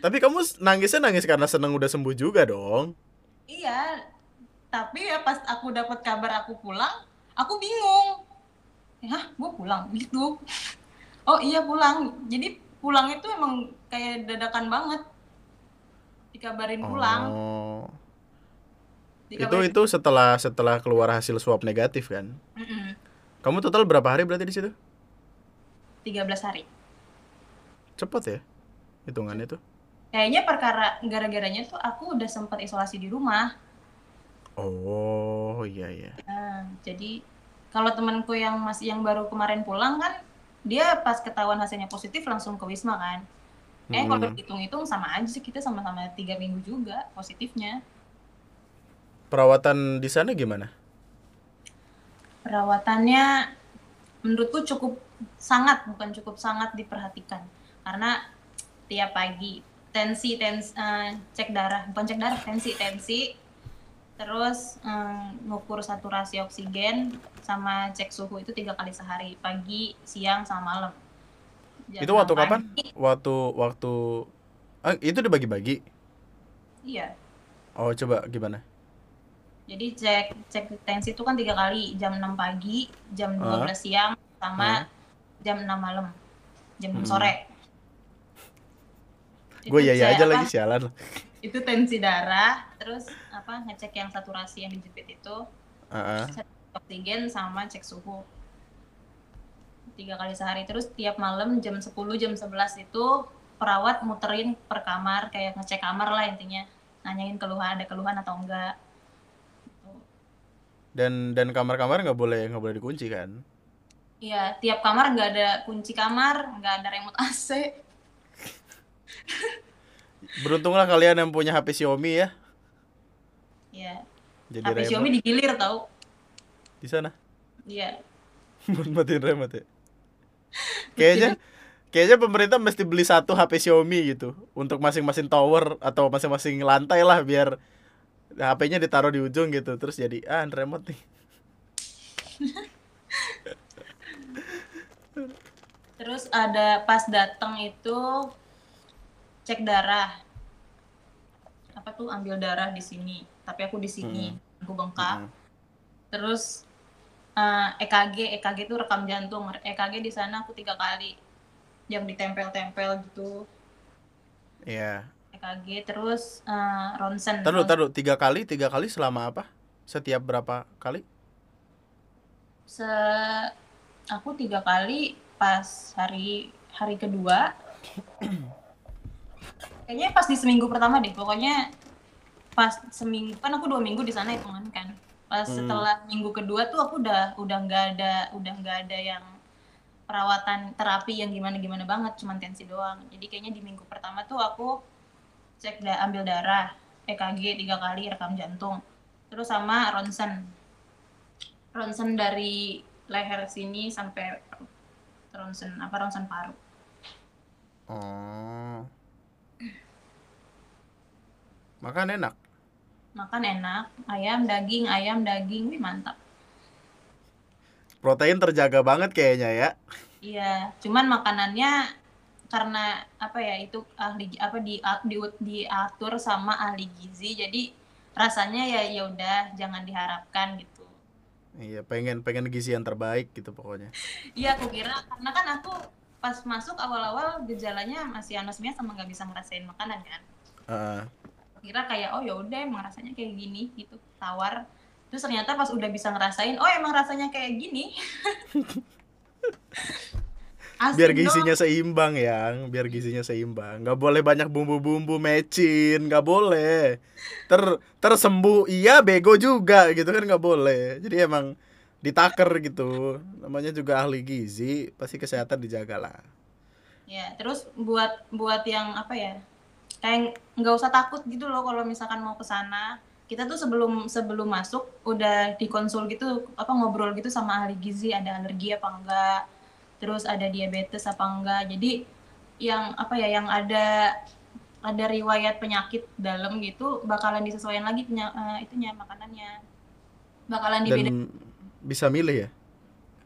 tapi kamu nangisnya nangis karena seneng udah sembuh juga dong. Iya tapi ya pas aku dapat kabar aku pulang aku bingung. Hah gue pulang? Gitu. Oh iya pulang. Jadi pulang itu emang kayak dadakan banget. Dikabarin pulang. Oh itu itu setelah setelah keluar hasil swab negatif kan Mm-mm. kamu total berapa hari berarti di situ 13 hari cepet ya hitungannya tuh kayaknya perkara gara-garanya tuh aku udah sempat isolasi di rumah Oh, iya iya. Nah, jadi kalau temanku yang masih yang baru kemarin pulang kan dia pas ketahuan hasilnya positif langsung ke wisma kan. Eh kalau Hmm. dihitung-hitung sama aja sih kita sama-sama tiga minggu juga positifnya. Perawatan di sana gimana? Perawatannya menurutku cukup sangat bukan cukup sangat diperhatikan karena tiap pagi tensi tensi eh, cek darah bukan cek darah tensi tensi terus ngukur saturasi oksigen sama cek suhu itu tiga kali sehari pagi siang sama malam Jam Itu waktu 6 kapan? pagi, Waktu waktu ah, itu dibagi-bagi. iya Oh, coba gimana? Jadi cek cek tensi itu kan tiga kali jam 6 pagi jam 12 siang sama Ah. jam 6 malam jam 6 Hmm. sore Gue ya ya aja apa? lagi sialan. itu tensi darah terus apa ngecek yang saturasi yang dijepit itu Heeh. cek oksigen sama cek suhu tiga kali sehari terus tiap malam jam 10 jam 11 itu perawat muterin per kamar kayak ngecek kamar lah intinya nanyain keluhan ada keluhan atau enggak. Dan dan kamar-kamar nggak boleh nggak boleh dikunci kan? Iya, tiap kamar nggak ada kunci kamar, nggak ada remote AC. Beruntunglah kalian yang punya HP Xiaomi ya. Iya, Jadi HP remote Xiaomi digilir tau. di sana. Iya, Buat matiin remote ya. Kayaknya kayaknya pemerintah mesti beli satu HP Xiaomi gitu untuk masing-masing tower atau masing-masing lantai lah biar HP-nya ditaruh di ujung gitu terus jadi ah remote nih. terus ada pas datang itu cek darah. Apa tuh ambil darah di sini, tapi aku di sini, aku bengkak. Mm. Terus eh, EKG, EKG itu rekam jantung. EKG di sana aku tiga kali yang ditempel-tempel gitu. Iya. EKG terus eh, ronsen. Taruh taruh tiga kali tiga kali selama apa? Setiap berapa kali? se aku tiga kali pas hari hari kedua kayaknya pas di seminggu pertama deh pokoknya pas seminggu kan aku dua minggu di sana hitungan kan pas Hmm. setelah minggu kedua tuh aku udah udah nggak ada udah nggak ada yang perawatan terapi yang gimana gimana banget cuman tensi doang jadi kayaknya di minggu pertama tuh aku cek da ambil darah EKG tiga kali rekam jantung terus sama ronsen ronsen dari leher sini sampai ronsen apa ronsen paru Oh. Makan enak. makan enak ayam daging ayam daging wih mantap Protein terjaga banget kayaknya ya. iya cuman makanannya karena apa ya itu ahli apa di, di diatur sama ahli gizi jadi rasanya ya ya udah jangan diharapkan gitu Iya, pengen pengen gizi yang terbaik gitu pokoknya. iya aku kira karena kan aku pas masuk awal-awal gejalanya masih anosmia sama nggak bisa ngerasain makanan kan Heeh. kira kayak oh ya udah emang rasanya kayak gini gitu tawar terus ternyata pas udah bisa ngerasain oh emang rasanya kayak gini Asin biar gizinya seimbang yang. Biar gizinya seimbang. Nggak boleh banyak bumbu-bumbu mecin. Nggak boleh. Ter tersembuh iya bego juga gitu kan nggak boleh. Jadi emang ditaker gitu. Namanya juga ahli gizi pasti kesehatan dijaga lah. Ya terus buat buat yang apa ya kayak nggak usah takut gitu loh kalau misalkan mau ke sana. Kita tuh sebelum sebelum masuk udah dikonsul gitu apa ngobrol gitu sama ahli gizi ada alergi apa enggak terus ada diabetes apa enggak. Jadi yang apa ya yang ada ada riwayat penyakit dalam gitu bakalan disesuaikan lagi penya, eh, itunya makanannya. Bakalan dibeda dan bisa milih ya?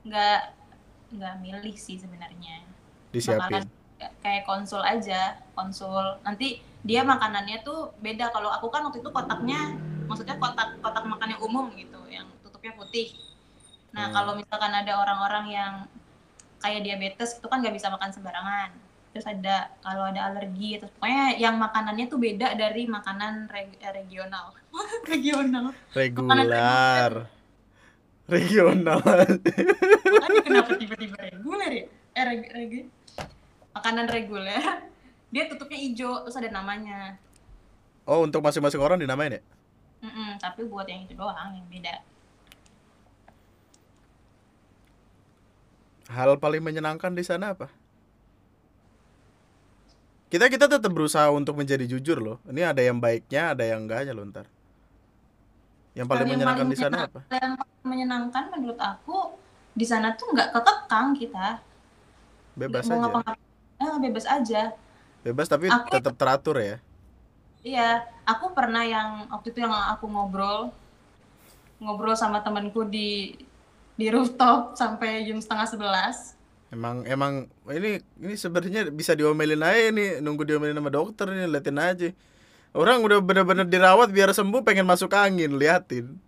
Nggak nggak milih sih sebenarnya. Disiapin. Bakalan kayak konsul aja konsul. Nanti dia makanannya tuh beda. Kalau aku kan waktu itu kotaknya maksudnya kotak kotak makan yang umum gitu yang tutupnya putih. Nah Hmm. kalau misalkan ada orang-orang yang kayak diabetes itu kan nggak bisa makan sembarangan. Terus ada kalau ada alergi terus pokoknya yang makanannya tuh beda dari makanan reg- eh, regional. Regional. Regular. Regional. Kenapa tiba-tiba reguler ya? Eh reg, reg- makanan reguler. Dia tutupnya hijau terus ada namanya. Oh untuk masing-masing orang dinamain ya? Mm-mm, tapi buat yang itu doang yang beda. Hal paling menyenangkan di sana apa? Kita kita tetap berusaha untuk menjadi jujur loh. Ini ada yang baiknya, ada yang enggaknya loh ntar. Yang paling yang menyenangkan paling di sana apa? yang paling menyenangkan menurut aku di sana tuh nggak kekekang kita. Bebas mau aja. ngapa-ngapain, eh, bebas aja. Bebas tapi Aku- tetap teratur ya. Iya, aku pernah yang waktu itu yang aku ngobrol ngobrol sama temanku di di rooftop sampai jam setengah sebelas. Emang emang ini ini sebenarnya bisa diomelin aja nih, nunggu diomelin sama dokter nih, liatin aja. Orang udah bener-bener dirawat biar sembuh pengen masuk angin, liatin.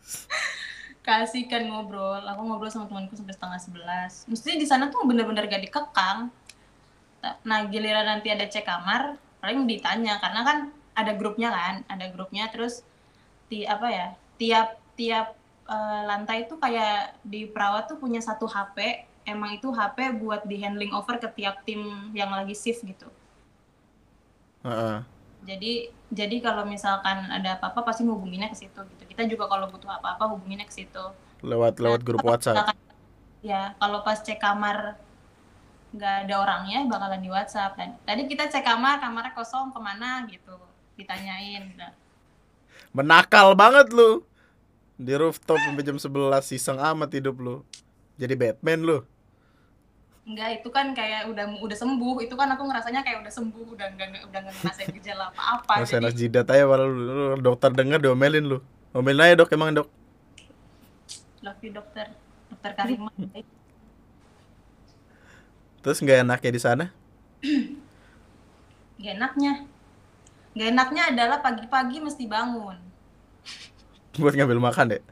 Kasih kan ngobrol, aku ngobrol sama temanku sampai setengah sebelas. Mestinya di sana tuh bener-bener gak dikekang. Nah giliran nanti ada cek kamar, paling ditanya karena kan ada grupnya kan, ada grupnya terus di apa ya tiap tiap eh, lantai itu kayak di perawat tuh punya satu HP emang itu HP buat di handling over ke tiap tim yang lagi shift gitu Heeh. jadi jadi kalau misalkan ada apa-apa pasti ngubunginnya ke situ gitu kita juga kalau butuh apa-apa hubunginnya ke situ Lewat lewat grup WhatsApp. ya kalau pas cek kamar nggak ada orangnya bakalan di WhatsApp dan tadi kita cek kamar kamarnya kosong ke mana gitu ditanyain Nah, Menakal banget lu. Di rooftop sampai jam 11 iseng amat hidup lu. Jadi Batman lu. Enggak, itu kan kayak udah udah sembuh. Itu kan aku ngerasanya kayak udah sembuh, udah enggak udah enggak ngerasain gejala apa-apa. Enak Jadi jidat aja walau lu, dokter denger diomelin lu. Omelin aja dok emang dok. love you dokter. Dokter Karimah. Terus nggak enaknya di sana? Gak enaknya. Gak enaknya adalah pagi-pagi mesti bangun. Buat ngambil makan deh.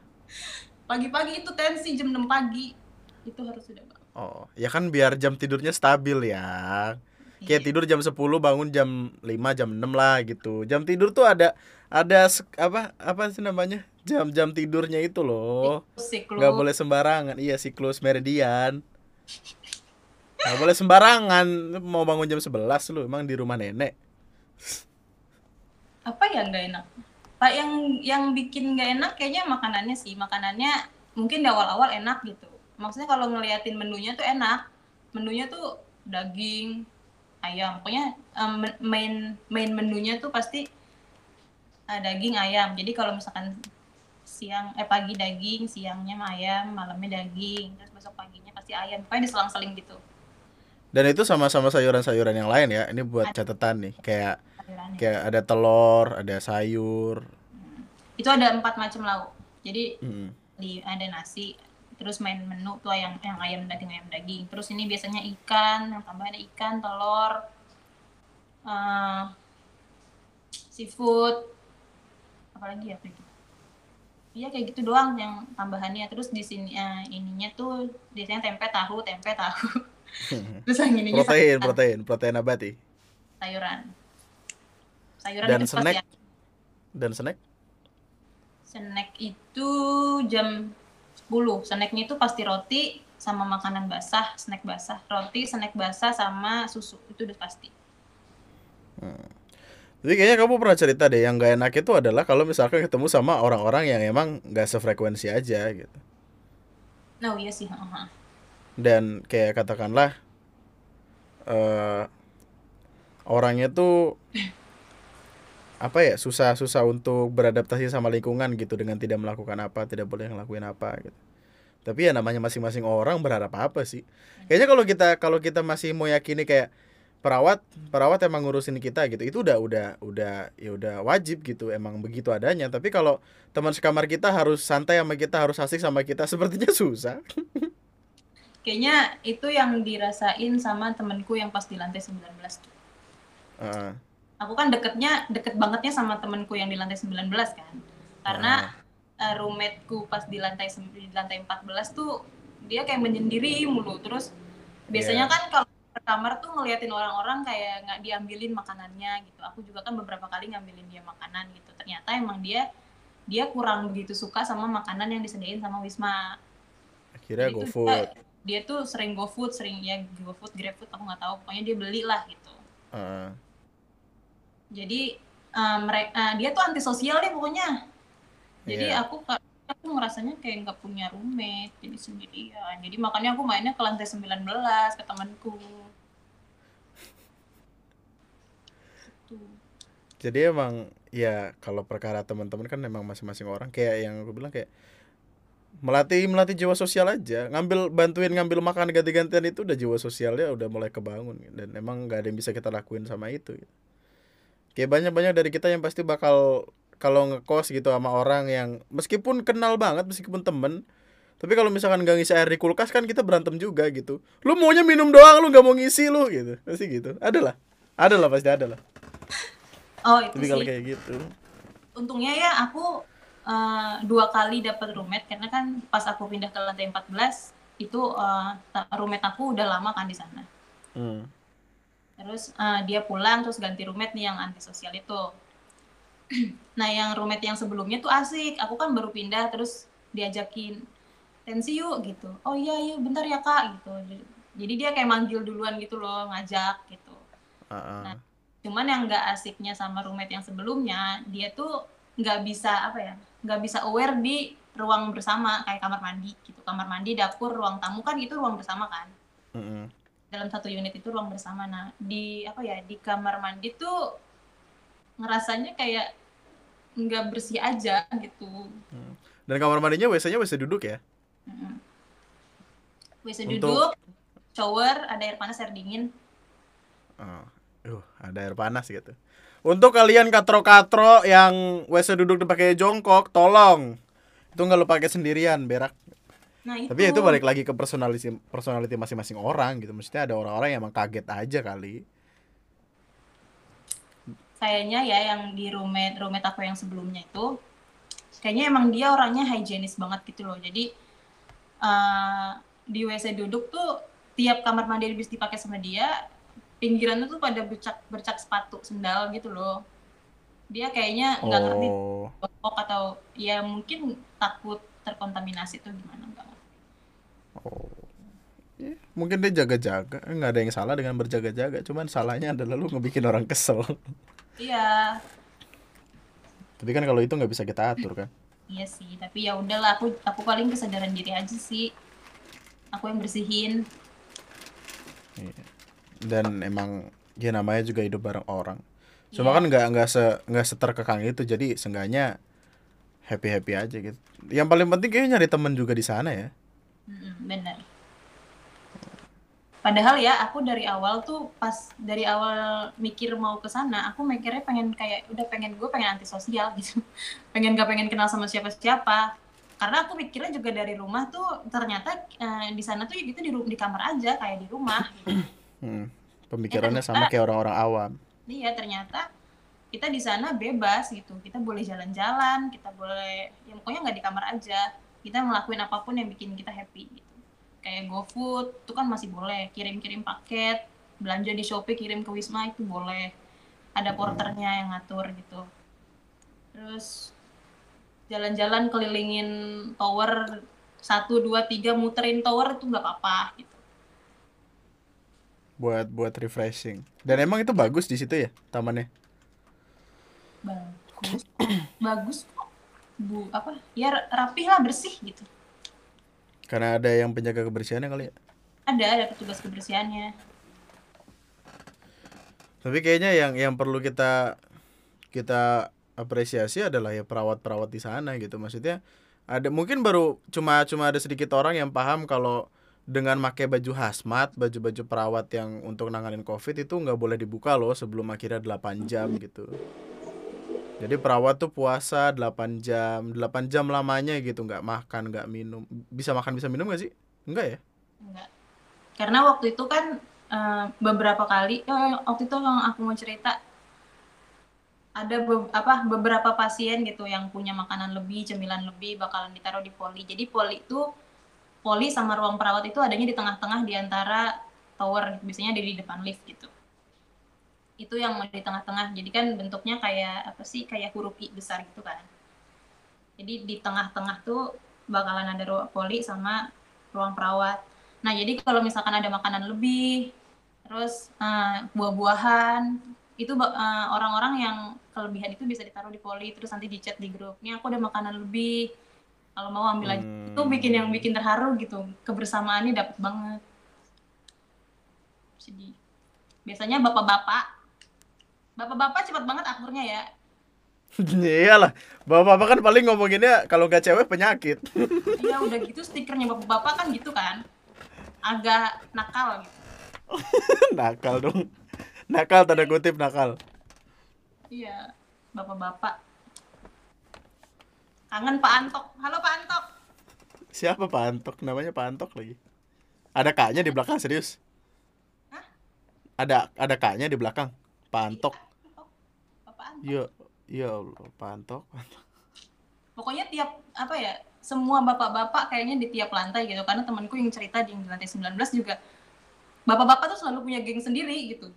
Pagi-pagi itu tensi jam 6 pagi. Itu harus sudah bangun. Oh, ya kan biar jam tidurnya stabil ya. Kayak Iya. tidur jam 10 bangun jam 5 jam 6 lah gitu. Jam tidur tuh ada ada apa apa sih namanya? Jam-jam tidurnya itu loh. Siklus. nggak boleh sembarangan. Iya, siklus meridian. Nggak boleh sembarangan. Mau bangun jam 11 lu emang di rumah nenek. Apa yang gak enak? Pak yang yang bikin gak enak kayaknya makanannya sih. Makanannya mungkin di awal-awal enak gitu. Maksudnya kalau ngeliatin menunya tuh enak. Menunya tuh daging, ayam. Pokoknya em, main main menunya tuh pasti eh, daging ayam. Jadi kalau misalkan siang eh pagi daging, siangnya ayam, malamnya daging, terus besok paginya pasti ayam. Pokoknya diselang-seling gitu. Dan itu sama-sama sayuran-sayuran yang lain ya. Ini buat catatan nih. Kayak sayurannya. kayak ada telur, ada sayur. Itu ada empat macam lauk. Jadi Mm. di ada nasi terus main menu tuh yang yang ayam daging ayam daging terus ini biasanya ikan yang tambah ada ikan telur eh, seafood apalagi ya gitu iya kayak gitu doang yang tambahannya terus di sini eh, ininya tuh biasanya tempe tahu tempe tahu terus yang ininya Protein, sayuran, protein, protein abadi. sayuran sayuran Dan itu snack? ada. Dan snack? snack itu jam 10 snacknya itu pasti roti sama makanan basah snack basah roti snack basah sama susu itu udah pasti Jadi kayaknya kamu pernah cerita deh yang gak enak itu adalah kalau misalkan ketemu sama orang-orang yang emang gak sefrekuensi aja gitu. nah iya sih heeh. Dan kayak katakanlah eh orangnya tuh apa ya susah-susah untuk beradaptasi sama lingkungan gitu dengan tidak melakukan apa, tidak boleh ngelakuin apa gitu. Tapi ya namanya masing-masing orang berharap apa sih? Kayaknya kalau kita kalau kita masih mau yakini kayak perawat perawat emang ngurusin kita gitu itu udah udah udah ya udah wajib gitu emang begitu adanya tapi kalau teman sekamar kita harus santai sama kita harus asik sama kita sepertinya susah kayaknya itu yang dirasain sama temenku yang pas di lantai 19 tuh. Aku kan deketnya deket bangetnya sama temenku yang di lantai 19 kan. Karena eh, roommateku pas di lantai di lantai 14 tuh dia kayak menyendiri mulu. Terus biasanya Iya. kan kalau ke kamar tuh ngeliatin orang-orang kayak nggak diambilin makanannya gitu. Aku juga kan beberapa kali ngambilin dia makanan gitu. Ternyata emang dia dia kurang begitu suka sama makanan yang disediain sama Wisma. Akhirnya go food. dia, tuh sering go food sering ya go food grab food aku nggak tahu. Pokoknya dia beli lah gitu. Jadi uh, mereka uh, dia tuh antisosial deh pokoknya jadi Iya. aku aku ngerasanya kayak nggak punya roommate jadi sendirian jadi makanya aku mainnya ke lantai 19 ke temanku Gitu. Jadi emang ya kalau perkara teman-teman kan emang masing-masing orang kayak yang aku bilang kayak melatih melatih jiwa sosial aja ngambil bantuin ngambil makan ganti-gantian itu udah jiwa sosialnya udah mulai kebangun dan emang nggak ada yang bisa kita lakuin sama itu gitu. Kayak banyak-banyak dari kita yang pasti bakal kalau ngekos gitu sama orang yang meskipun kenal banget meskipun temen tapi kalau misalkan nggak ngisi air di kulkas kan kita berantem juga gitu. Lu maunya minum doang lu nggak mau ngisi lu gitu. Pasti gitu. Ada lah. Ada lah pasti ada lah. Oh itu tapi kalau kayak gitu. Untungnya ya aku uh, dua kali dapat roommate karena kan pas aku pindah ke lantai 14 itu uh, roommate aku udah lama kan di sana. Hmm. Terus uh, dia pulang terus ganti roommate nih yang antisosial itu. Nah yang roommate yang sebelumnya tuh asik. Aku kan baru pindah terus diajakin tensi yuk gitu. Oh iya iya bentar ya kak gitu. Jadi dia kayak manggil duluan gitu loh ngajak gitu. Uh-uh. nah cuman yang nggak asiknya sama roommate yang sebelumnya dia tuh nggak bisa apa ya nggak bisa aware di ruang bersama kayak kamar mandi gitu. Kamar mandi dapur ruang tamu kan itu ruang bersama kan. Mm-mm. Dalam satu unit itu ruang bersama nah di apa ya di kamar mandi tuh ngerasanya kayak nggak bersih aja gitu Hmm. dan kamar mandinya WC-nya WC duduk ya Mm-mm. WC Untuk- duduk shower ada air panas air dingin Oh. Uh, ada air panas gitu. Untuk kalian katro-katro yang WC duduk dipakai jongkok, tolong. Itu nggak lo pakai sendirian, berak. Nah itu Tapi itu balik lagi ke personality personality masing-masing orang gitu. Maksudnya ada orang-orang yang emang kaget aja kali. kayaknya ya yang di roommate roommate aku yang sebelumnya itu kayaknya emang dia orangnya higienis banget gitu loh jadi eh, di WC duduk tuh tiap kamar mandi habis dipakai sama dia pinggirannya tuh pada bercak bercak sepatu sendal gitu loh dia kayaknya nggak ngerti Oh. bokok atau ya mungkin takut terkontaminasi tuh gimana nggak ngerti. Oh. Ya, mungkin dia jaga-jaga. Nggak ada yang salah dengan berjaga-jaga. Cuman salahnya adalah lu ngebikin orang kesel. iya Tapi kan kalau itu nggak bisa kita atur kan. iya sih tapi ya udahlah aku aku paling kesadaran diri aja sih aku yang bersihin Iya. Dan emang ya namanya juga hidup bareng orang. Cuma Iya. kan nggak nggak se nggak seterkekang itu. Jadi seenggaknya happy happy aja gitu. Yang paling penting kayaknya nyari temen juga di sana ya. Bener. Padahal ya aku dari awal tuh pas dari awal mikir mau ke sana, aku mikirnya pengen kayak udah pengen gue pengen antisosial gitu, pengen gak pengen kenal sama siapa-siapa. Karena aku mikirnya juga dari rumah tuh ternyata eh, di sana tuh ya gitu di di kamar aja kayak di rumah. Gitu. Hmm. Pemikirannya ternyata- sama kayak orang-orang awam. Iya ternyata kita di sana bebas gitu, kita boleh jalan-jalan, kita boleh ya pokoknya nggak di kamar aja, kita ngelakuin apa pun yang bikin kita happy gitu. Kayak GoFood itu kan masih boleh, kirim-kirim paket, belanja di Shopee kirim ke Wisma itu boleh, ada porternya yang ngatur gitu. Terus jalan-jalan kelilingin tower satu dua tiga muterin tower itu nggak apa-apa gitu. Buat buat refreshing. Dan emang itu bagus di situ ya tamannya. bagus bagus bu apa ya rapih lah bersih gitu Karena ada yang penjaga kebersihannya kali ya. ada ada petugas kebersihannya Tapi kayaknya yang yang perlu kita kita apresiasi adalah ya perawat-perawat di sana gitu. Maksudnya ada mungkin baru cuma cuma ada sedikit orang yang paham kalau dengan pakai baju hazmat, baju-baju perawat yang untuk nanganin covid itu nggak boleh dibuka loh sebelum akhirnya 8 jam gitu. Jadi perawat tuh puasa 8 jam, 8 jam lamanya gitu, nggak makan, nggak minum. Bisa makan, bisa minum nggak sih? Enggak ya? enggak karena waktu itu kan eh, beberapa kali eh, waktu itu yang aku mau cerita ada be- apa beberapa pasien gitu yang punya makanan lebih cemilan lebih bakalan ditaruh di poli jadi poli itu poli sama ruang perawat itu adanya di tengah-tengah di antara tower biasanya di depan lift gitu itu yang di tengah-tengah. Jadi kan bentuknya kayak apa sih kayak huruf I besar gitu kan. Jadi di tengah-tengah tuh bakalan ada ruang poli sama ruang perawat. Nah jadi kalau misalkan ada makanan lebih terus eh, buah-buahan itu eh, orang-orang yang kelebihan itu bisa ditaruh di poli terus nanti di chat di grupnya aku ada makanan lebih. Kalau mau ambil aja Hmm. itu bikin yang bikin terharu gitu. Kebersamaannya dapet banget. Sedih. Biasanya bapak-bapak bapak-bapak cepat banget akurnya ya Iyalah, bapak-bapak kan paling ngomonginnya kalau nggak cewek penyakit. iya udah gitu stikernya bapak-bapak kan gitu kan agak nakal gitu nakal dong. Nakal tanda kutip nakal. iya bapak-bapak kangen Pak Antok halo Pak Antok Siapa Pak Antok? Namanya Pak Antok lagi. Ada kaknya di belakang serius. Hah? Ada ada kaknya di belakang. Pak Antok. Antok. Bapak Antok Iya, iya Allah, Pak Antok. pokoknya tiap apa ya semua bapak-bapak kayaknya di tiap lantai gitu. Karena temanku yang cerita di lantai 19 juga bapak-bapak tuh selalu punya geng sendiri gitu.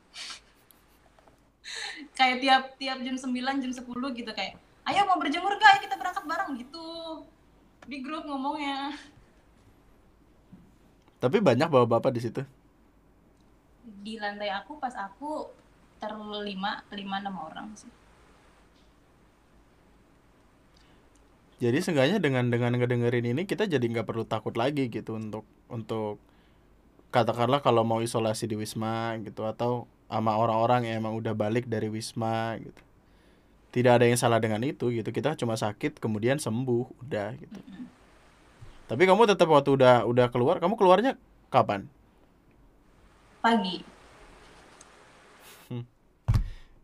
Kayak tiap tiap jam 9 jam 10 gitu kayak ayo mau berjemur gak ayo kita berangkat bareng gitu. Di grup ngomongnya. Tapi banyak bapak-bapak di situ. di lantai aku pas aku terlima lima enam orang sih Jadi seenggaknya dengan dengan ngedengerin ini kita jadi nggak perlu takut lagi gitu untuk untuk katakanlah kalau mau isolasi di wisma gitu atau sama orang-orang yang emang udah balik dari wisma gitu. Tidak ada yang salah dengan itu gitu. Kita cuma sakit kemudian sembuh udah gitu. Tapi kamu tetap waktu udah udah keluar, kamu keluarnya kapan? pagi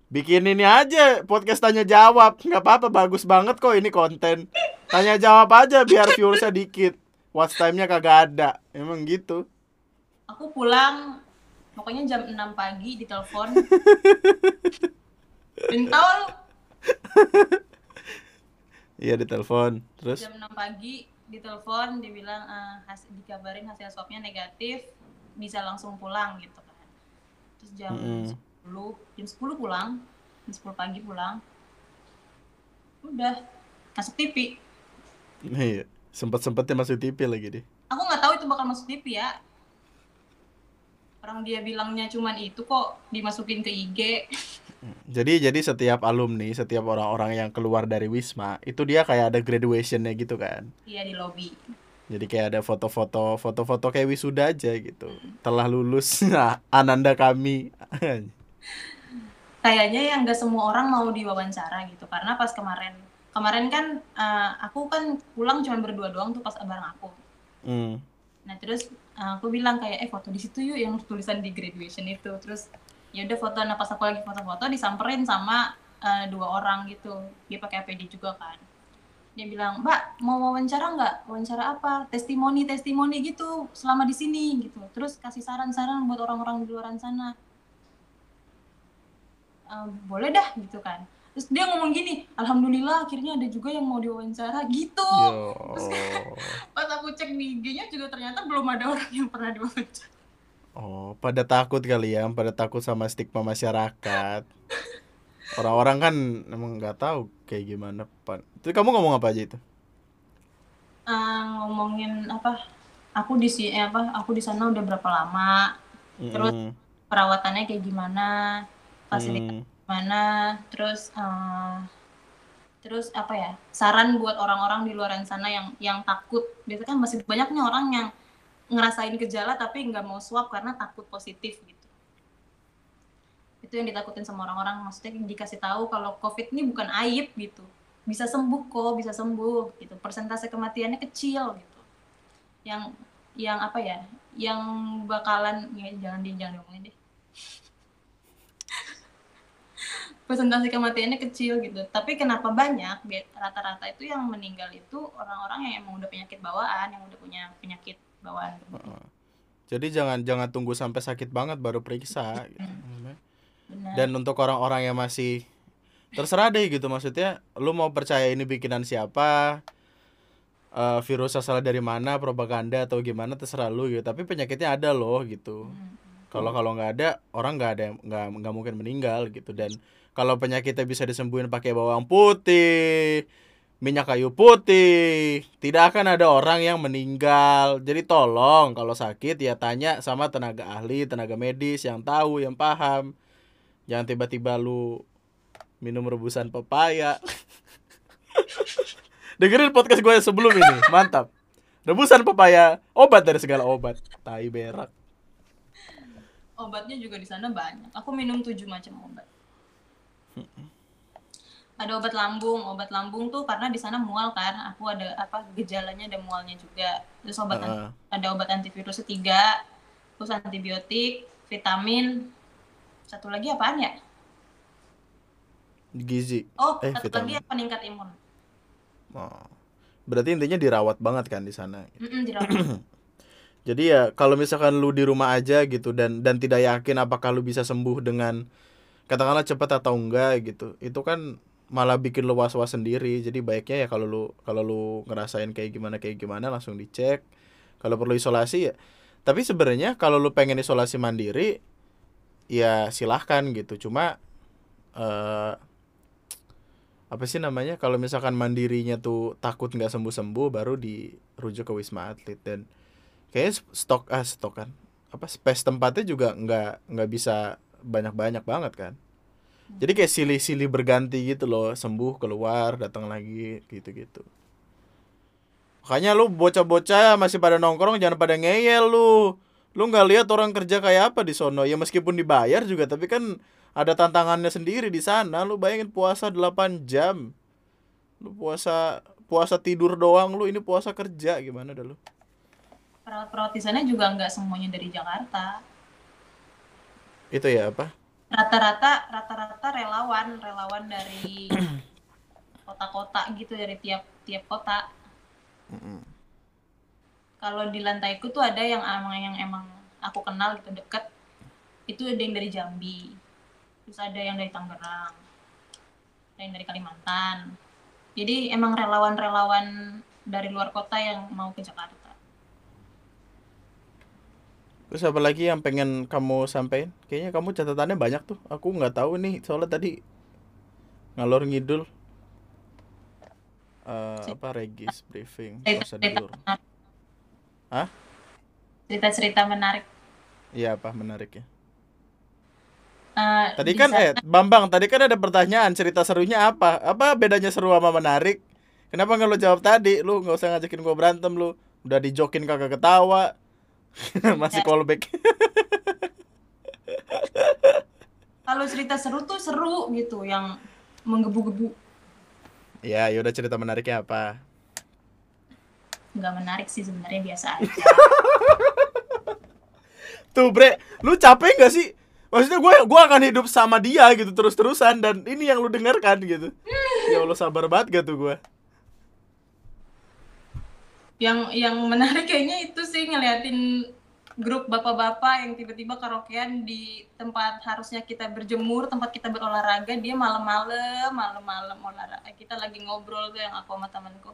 Bikin ini aja podcast tanya jawab. nggak apa-apa bagus banget kok ini konten. Tanya jawab aja biar viewersnya dikit. Watch time-nya kagak ada. Emang gitu. aku pulang pokoknya jam 6 pagi ditelepon Bintol Iya ditelepon. Terus jam 6 pagi ditelepon dibilang eh, hasil dikabarin hasil swabnya negatif bisa langsung pulang gitu kan terus jam Mm-mm. 10 jam 10 pulang jam 10 pagi pulang udah masuk TV iya, sempet-sempetnya masuk TV lagi deh. aku nggak tahu itu bakal masuk TV ya orang dia bilangnya cuman itu kok dimasukin ke IG Jadi jadi setiap alumni, setiap orang-orang yang keluar dari Wisma, itu dia kayak ada graduationnya gitu kan. dia di lobby Jadi kayak ada foto-foto, foto-foto kayak wisuda aja gitu. Telah lulus, nah, ananda kami. kayaknya yang nggak semua orang mau diwawancara gitu karena pas kemarin kemarin kan eh, aku kan pulang cuma berdua doang tuh pas bareng aku. Hmm. nah terus eh, aku bilang kayak eh foto di situ yuk yang tulisan di graduation itu. Terus ya udah foto. Nah pas aku lagi foto-foto disamperin sama eh, dua orang gitu. Dia pakai APD juga kan. Dia bilang mbak mau wawancara nggak? Wawancara apa? Testimoni testimoni gitu selama di sini gitu. Terus kasih saran-saran buat orang-orang di luar sana "Eh, boleh dah gitu kan terus dia ngomong gini alhamdulillah akhirnya ada juga yang mau diwawancara gitu Yo. pas aku cek di IG-nya juga ternyata belum ada orang yang pernah diwawancara Oh, pada takut kali ya, pada takut sama stigma masyarakat. Orang-orang kan emang nggak tahu kayak gimana, Pan. Itu kamu ngomong apa aja itu? Eh, ngomongin apa aku di si eh, apa aku di sana udah berapa lama Terus Mm-mm. perawatannya kayak gimana fasilitas Hmm. gimana terus eh, terus apa ya saran buat orang-orang di luar sana yang yang takut. Biasanya kan masih banyaknya orang yang ngerasain gejala tapi nggak mau swab karena takut positif gitu. Itu yang ditakutin sama orang-orang. Maksudnya dikasih tahu kalau covid ini bukan aib gitu. Bisa sembuh kok bisa sembuh gitu. Persentase kematiannya kecil gitu. Yang yang apa ya yang bakalan ya jangan di jangan diomongin deh persentase kematiannya kecil gitu tapi kenapa banyak rata-rata itu yang meninggal itu orang-orang yang emang udah penyakit bawaan yang udah punya penyakit bawaan. Jadi jangan jangan tunggu sampai sakit banget baru periksa. gitu. benar Dan untuk orang-orang yang masih terserah deh gitu maksudnya, lu mau percaya ini bikinan siapa, eh, virus asalnya dari mana, propaganda atau gimana terserah lu gitu. Tapi penyakitnya ada loh gitu. Kalau kalau nggak ada orang nggak ada nggak nggak mungkin meninggal gitu dan kalau penyakitnya bisa disembuhin pakai bawang putih, minyak kayu putih, tidak akan ada orang yang meninggal. Jadi tolong kalau sakit ya tanya sama tenaga ahli, tenaga medis yang tahu, yang paham. Jangan tiba-tiba lu minum rebusan pepaya. Dengerin podcast gue sebelum ini, mantap. Rebusan pepaya, obat dari segala obat. Tai berak. Obatnya juga di sana banyak. Aku minum tujuh macam obat. Ada obat lambung. Obat lambung tuh karena di sana mual kan. Aku ada apa gejalanya ada mualnya juga. Terus obat Heeh. ada obat antivirus tiga, terus antibiotik, vitamin. Satu lagi apaan ya? Gizi. Oh, Eh, satu vitamin. lagi peningkat imun. Oh. Berarti intinya dirawat banget kan di sana. Mm-mm, dirawat. Jadi ya kalau misalkan lu di rumah aja gitu dan dan tidak yakin apakah lu bisa sembuh dengan katakanlah cepat atau enggak gitu. Itu kan malah bikin lu was-was sendiri. Jadi baiknya ya kalau lu kalau lu ngerasain kayak gimana kayak gimana langsung dicek. Kalau perlu isolasi ya. Tapi sebenarnya kalau lu pengen isolasi mandiri ya silahkan gitu. Cuma eh apa sih namanya kalau misalkan mandirinya tuh takut nggak sembuh-sembuh baru dirujuk ke wisma atlet dan kayaknya stok ah stok kan apa space tempatnya juga nggak nggak bisa banyak-banyak banget kan? Jadi kayak silih-silih berganti gitu loh sembuh keluar datang lagi gitu-gitu. Makanya lu bocah-bocah masih pada nongkrong jangan pada ngeyel lu. Lu nggak lihat orang kerja kayak apa di sono. Ya meskipun dibayar juga tapi kan ada tantangannya sendiri di sana. Lu bayangin puasa 8 jam. Lu puasa puasa tidur doang lu ini puasa kerja. Gimana dah lu? Perawat-perawat di sana juga nggak semuanya dari Jakarta. Itu ya apa Rata-rata rata-rata relawan, relawan dari kota-kota gitu dari tiap tiap kota. Mm-mm. Kalau di lantaiku tuh ada yang emang yang emang aku kenal gitu deket. Itu ada yang dari Jambi. Terus ada yang dari Tangerang. Ada yang dari Kalimantan. Jadi emang relawan-relawan dari luar kota yang mau ke Jakarta. Terus apa lagi yang pengen kamu sampaikan? Kayaknya kamu catatannya banyak tuh. Aku nggak tahu nih, soalnya tadi ngalor ngidul. Eh, apa regis briefing prosedur. Hah? Cerita-cerita menarik. Iya apa menarik ya? Eh, Tadi di kan sana- eh Bambang, tadi kan ada pertanyaan cerita serunya apa? Apa bedanya seru sama menarik? Kenapa nggak lo jawab tadi? Lu nggak usah ngajakin gua berantem lu. Udah dijokin kagak ketawa. Masih callback. kalau cerita seru tuh seru gitu yang menggebu-gebu ya, yaudah cerita menariknya apa? nggak menarik sih sebenarnya biasa aja Tuh bre, lu capek gak sih? Maksudnya gue gua akan hidup sama dia gitu terus-terusan dan ini yang lu dengarkan gitu. Ya Allah sabar banget gak tuh gue? Yang yang menarik kayaknya itu sih ngeliatin grup bapak-bapak yang tiba-tiba karaokean di tempat harusnya kita berjemur tempat kita berolahraga dia malam-malam malam-malam olahraga. Kita lagi ngobrol tuh yang aku sama temanku.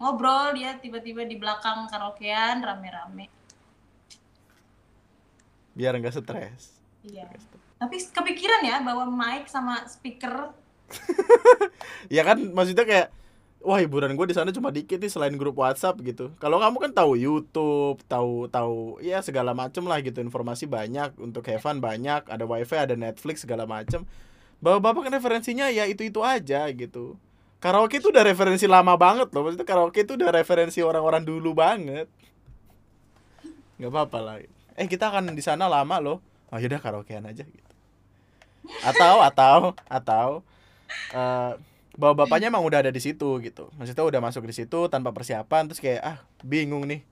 Ngobrol dia tiba-tiba di belakang karaokean rame-rame. Biar nggak stres. iya. Tapi kepikiran ya bawa mic sama speaker. Ya kan maksudnya kayak wah hiburan gue di sana cuma dikit nih selain grup WhatsApp gitu. Kalau kamu kan tahu YouTube, tahu tahu ya segala macem lah gitu informasi banyak untuk Evan banyak, ada WiFi, ada Netflix segala macem. Bapak-bapak kan referensinya ya itu itu aja gitu. Karaoke itu udah referensi lama banget loh. Maksudnya karaoke itu udah referensi orang-orang dulu banget. nggak apa-apa lah. Eh kita akan di sana lama loh. Oh yaudah karaokean aja gitu. Atau atau atau eh bawa bapaknya emang udah ada di situ gitu. Maksudnya udah masuk di situ tanpa persiapan terus kayak ah bingung nih.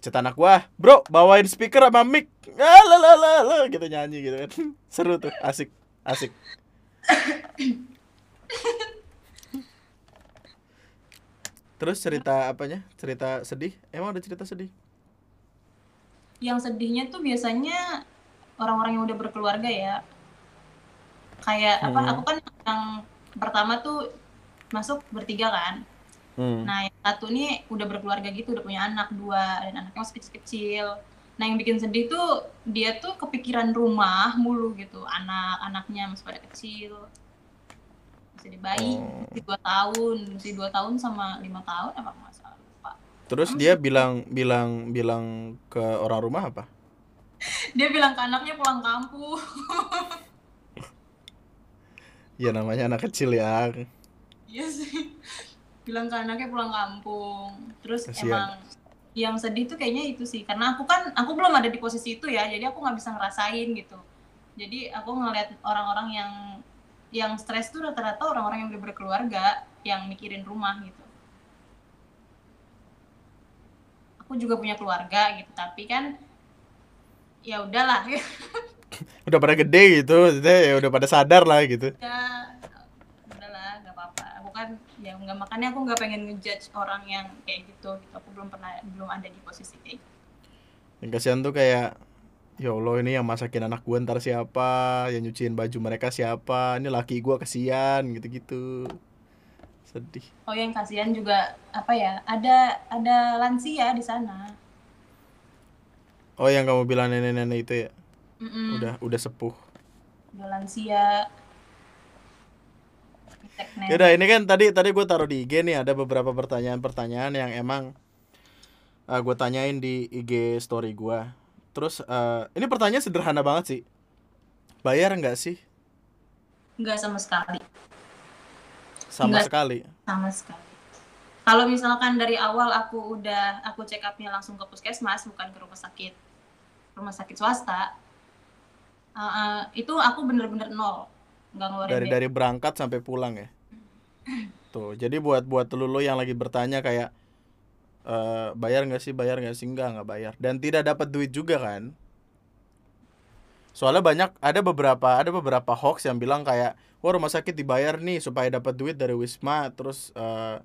Cet anak gua, "Bro, bawain speaker sama mic." Ah, la, la, la, la, gitu nyanyi gitu kan. Seru tuh, asik, asik. Terus cerita apanya? Cerita sedih? Emang ada cerita sedih? yang sedihnya tuh biasanya orang-orang yang udah berkeluarga ya kayak apa Hmm. aku kan yang pertama tuh masuk bertiga kan. Hmm. nah yang satu nih udah berkeluarga gitu udah punya anak dua dan anaknya masih kecil-kecil. Nah yang bikin sedih tuh dia tuh kepikiran rumah mulu gitu. Anak-anaknya masih pada kecil. Masih di bayi Oh. masih dua tahun. Masih dua tahun sama lima tahun apa nggak salah lupa. Terus dia bilang bilang bilang ke orang rumah apa? dia bilang ke anaknya pulang kampung Ya namanya anak kecil ya. Iya sih. Bilang ke anaknya pulang kampung. Terus Kasian. emang yang sedih tuh kayaknya itu sih karena aku kan aku belum ada di posisi itu ya jadi aku nggak bisa ngerasain gitu jadi aku ngeliat orang-orang yang yang stres tuh rata-rata orang-orang yang udah berkeluarga yang mikirin rumah gitu aku juga punya keluarga gitu tapi kan ya udahlah Udah pada gede gitu, maksudnya ya udah pada sadar lah gitu. ya udahlah nggak apa-apa. Aku kan ya nggak makanya aku nggak pengen ngejudge orang yang kayak gitu. Gitu aku belum pernah belum ada di posisi kayak gitu. Yang kasihan tuh kayak Ya Allah ini yang masakin anak gue ntar siapa? Yang nyuciin baju mereka siapa? Ini laki gue kasihan gitu-gitu. Sedih. Oh yang kasihan juga apa ya ada ada lansia di sana. Oh yang kamu bilang nenek-nenek itu ya Mm-mm, Udah udah sepuh udah lansia nenek. Yaudah ini kan tadi tadi gue taruh di IG nih ada beberapa pertanyaan-pertanyaan yang emang uh, gue tanyain di IG story gue. Terus eh, ini pertanyaan sederhana banget sih. Bayar nggak sih? nggak sama sekali Sama Nggak. sekali. sama sekali kalau misalkan dari awal aku udah aku check upnya langsung ke puskesmas bukan ke rumah sakit rumah sakit swasta uh, uh, itu aku bener-bener nol. Nggak ngeluarin Dari dari berangkat sampai pulang ya. Tuh jadi buat buat lu yang lagi bertanya kayak eh bayar nggak sih bayar nggak sih? Enggak nggak bayar. Dan tidak dapat duit juga kan? Soalnya banyak ada beberapa ada beberapa hoax yang bilang kayak wah rumah sakit dibayar nih supaya dapat duit dari wisma terus eh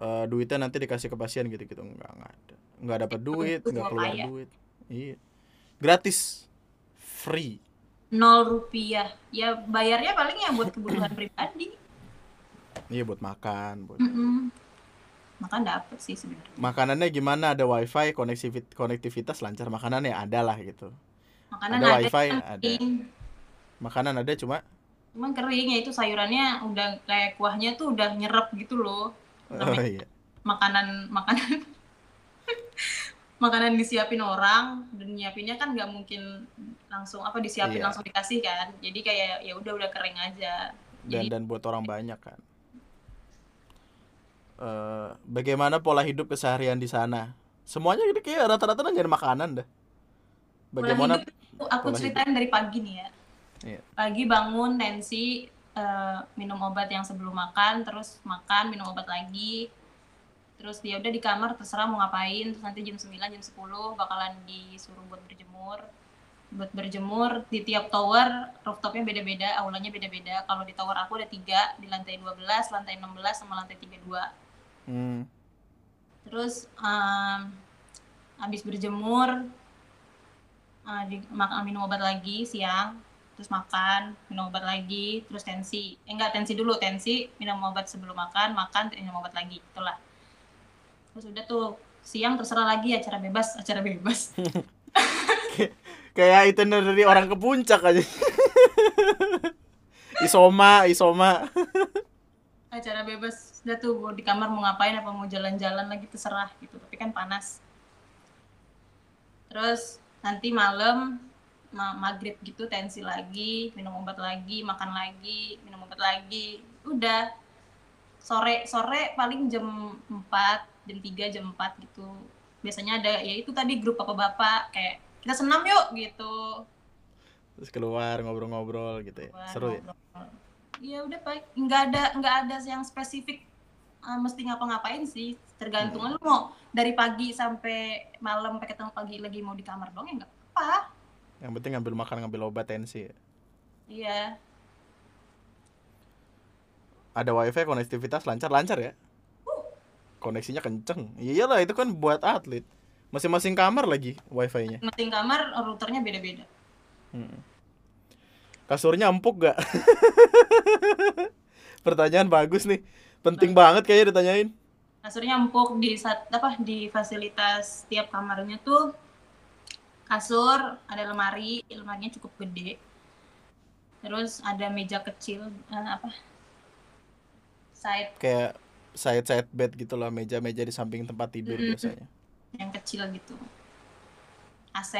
eh, duitnya nanti dikasih ke pasien gitu gitu enggak enggak ada. Nggak dapat duit nggak keluar duit. Iya. Gratis. Free nol rupiah. Ya bayarnya paling ya buat kebutuhan pribadi. Iya buat makan buat Mm-mm. makan dapet sih sebenarnya. Makanannya gimana? Ada wifi konektivitas konektivitas lancar. Makanannya ada lah gitu. Makanan Ada ada, wifi, ada. kering. makanan ada cuma? Cuman kering ya itu sayurannya udah kayak kuahnya tuh udah nyerap gitu loh. Oh iya. makanan makanan makanan disiapin orang dan nyiapinnya kan nggak mungkin langsung apa disiapin Iya. langsung dikasih kan. Jadi kayak ya udah udah kering aja. Dan Jadi- dan buat orang banyak kan. Eh, bagaimana pola hidup keseharian di sana? Semuanya kayak rata-rata nanyain makanan dah Pola bagaimana hidup itu aku pola ceritain dari pagi nih ya. Iya. pagi bangun tensi eh, minum obat yang sebelum makan terus makan minum obat lagi terus dia udah di kamar terserah mau ngapain. Terus nanti jam 9 jam 10 bakalan disuruh buat berjemur. Buat berjemur di tiap tower rooftopnya beda-beda aulanya beda-beda. Kalau di tower aku ada tiga di lantai 12 lantai 16 sama lantai 32 Hmm, terus em, habis berjemur eh, di, makan minum obat lagi siang. Terus makan minum obat lagi. Terus tensi eh enggak tensi dulu. Tensi minum obat sebelum makan makan minum obat lagi. Itulah terus udah tuh siang terserah lagi acara bebas acara bebas. Kayak itu dari orang ke puncak aja. Isoma isoma. Acara bebas udah tuh di kamar mau ngapain apa mau jalan-jalan lagi terserah gitu. Tapi kan panas. Terus nanti malam ma- maghrib gitu tensi lagi minum obat lagi makan lagi minum obat lagi. Udah. Sore sore paling jam 4 jam 3 jam 4 gitu biasanya ada ya itu tadi grup bapak-bapak kayak kita senam yuk gitu terus keluar ngobrol-ngobrol gitu ya Wah, seru ya ngobrol. Iya udah baik, nggak ada nggak ada yang spesifik uh, mesti ngapa-ngapain sih. Tergantung Hmm. lu mau dari pagi sampai malam pakai ketemu pagi lagi mau di kamar doang ya nggak apa. yang penting ngambil makan ngambil obat tensi ya. Iya. ada wifi konektivitas lancar lancar ya koneksinya kenceng iyalah itu kan buat atlet masing-masing kamar lagi wifi-nya Masing kamar routernya beda-beda. Hmm. kasurnya empuk gak pertanyaan bagus nih penting banget kayaknya ditanyain Kasurnya empuk di sat, apa di fasilitas tiap kamarnya tuh kasur, ada lemari, lemarinya cukup gede. Terus ada meja kecil eh, apa? Side kayak side side bed gitu lah meja-meja di samping tempat tidur Mm-mm. biasanya yang kecil gitu. AC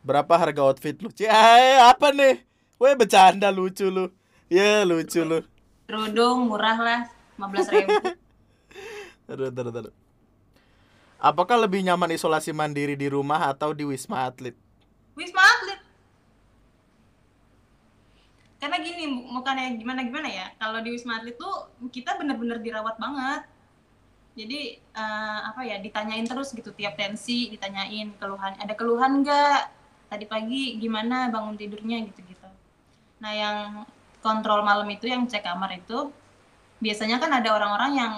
berapa harga outfit lu Cie, apa nih Weh bercanda lucu lu Ya lucu lu. kerudung murah lah 15 ribu Aduh, aduh, aduh. Apakah lebih nyaman isolasi mandiri di rumah atau di wisma atlet? wisma atlet karena gini bu- bukannya gimana gimana ya kalau di wisma atlet tuh kita bener-bener dirawat banget. Jadi eh, apa ya ditanyain terus gitu tiap tensi ditanyain keluhan ada keluhan nggak? Tadi pagi gimana bangun tidurnya gitu gitu nah yang kontrol malam itu yang cek kamar itu biasanya kan ada orang-orang yang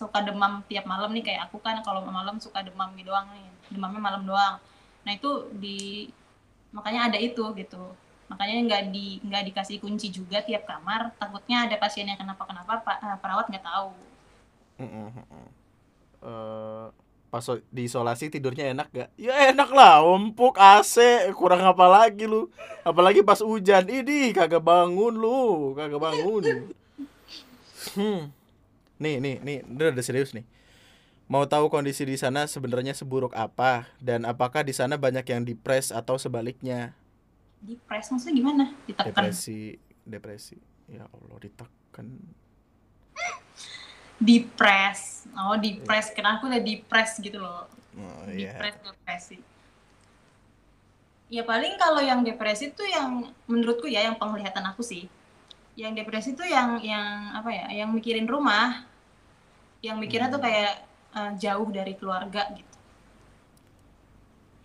suka demam tiap malam nih kayak aku kan kalau malam suka demam doang nih demamnya malam doang. Nah itu di makanya ada itu gitu makanya nggak di nggak dikasih kunci juga tiap kamar takutnya ada pasien yang kenapa kenapa pa- eh, perawat nggak tahu. Eh, pas so- diisolasi tidurnya enak gak? Ya enak lah, empuk AC, kurang apa lagi lu? Apalagi pas hujan, ini kagak bangun lu, kagak bangun. Hmm. Nih, nih, nih, udah udah serius nih. Mau tahu kondisi di sana sebenarnya seburuk apa dan apakah di sana banyak yang depres atau sebaliknya? Di press maksudnya gimana? Ditekan? Depresi, depresi. Ya Allah, ditekan. di press oh di press kenapa aku udah di press gitu loh. Oh di iya. depresi. Ya paling kalau yang depresi tuh yang menurutku ya yang penglihatan aku sih. Yang depresi tuh yang yang apa ya yang mikirin rumah. Yang mikirnya tuh Hmm. kayak eh, jauh dari keluarga gitu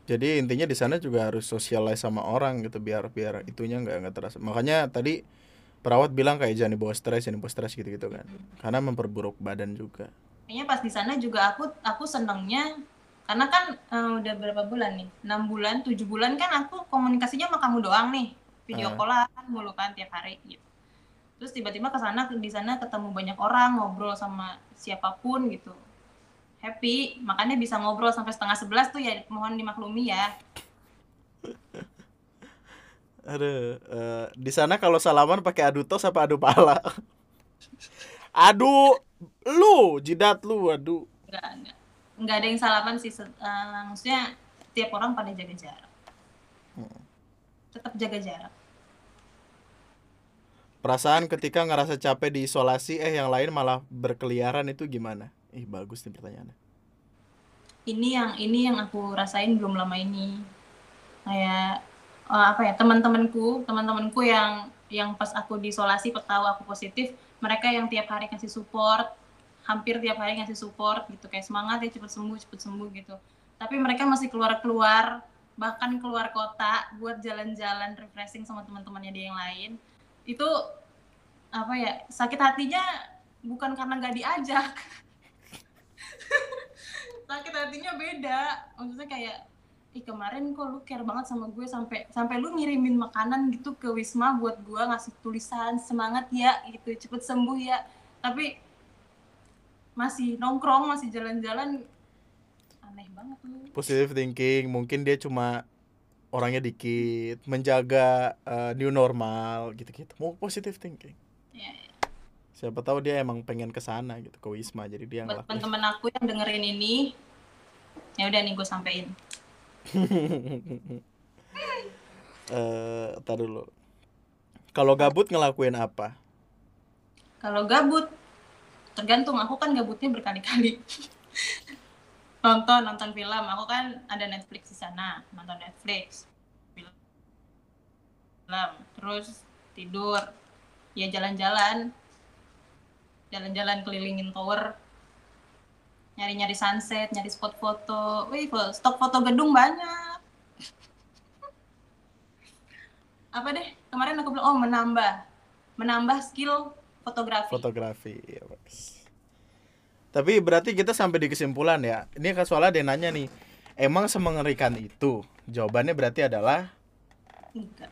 Jadi intinya di sana juga harus socialize sama orang gitu biar biar itunya nggak nggak terasa. Makanya tadi perawat bilang kayak jangan dibawa stres, jangan dibawa stres gitu-gitu kan. Karena memperburuk badan juga. kayaknya pas di sana juga aku aku senengnya karena kan eh, udah berapa bulan nih enam bulan tujuh bulan kan aku komunikasinya sama kamu doang nih video Ah. callan mulu kan tiap hari gitu terus tiba-tiba ke sana di sana ketemu banyak orang ngobrol sama siapa pun gitu happy makanya bisa ngobrol sampai setengah sebelas tuh ya mohon dimaklumi ya Aduh, eh, di sana kalau salaman pakai adu tos apa adu pala? adu lu, jidat lu, aduh. nggak nggak nggak ada yang salaman sih eh, maksudnya tiap orang pada jaga jarak Hmm. tetap jaga jarak Perasaan ketika ngerasa capek diisolasi eh yang lain malah berkeliaran itu gimana? Ih, bagus nih pertanyaannya. ini yang ini yang aku rasain belum lama ini. Kayak eh, apa ya teman-temanku teman-temanku yang yang pas aku diisolasi pas aku positif mereka yang tiap hari kasih support hampir tiap hari ngasih support gitu. Kayak semangat ya cepet sembuh cepet sembuh gitu. Tapi mereka masih keluar keluar bahkan keluar kota buat jalan-jalan refreshing sama teman-temannya dia yang lain. Itu apa ya sakit hatinya bukan karena nggak diajak sakit hatinya beda maksudnya kayak ih kemarin kok lu care banget sama gue sampai sampai lu ngirimin makanan gitu ke Wisma buat gue ngasih tulisan semangat ya gitu cepet sembuh ya tapi masih nongkrong masih jalan-jalan aneh banget lu Positive thinking, mungkin dia cuma orangnya dikit, menjaga eh, new normal gitu-gitu. Mau positive thinking. Siapa tahu dia emang pengen ke sana gitu, ke Wisma. Jadi dia buat teman-teman aku yang dengerin ini ya udah nih gue sampein Eh, tar dulu. Kalau gabut ngelakuin apa? Kalau gabut, tergantung. Aku kan gabutnya berkali-kali. nonton, nonton film. Aku kan ada Netflix di sana. Nonton Netflix. Film. Terus tidur. Ya jalan-jalan. Jalan-jalan kelilingin tower. Nyari-nyari sunset, nyari spot foto. Wih, stok foto gedung banyak. Apa deh? Kemarin aku bilang, oh menambah. Menambah skill fotografi. Fotografi. ya. Tapi berarti kita sampai di kesimpulan ya. Ini kan soalnya dia nanya nih. Emang semengerikan itu? Jawabannya berarti adalah Enggak.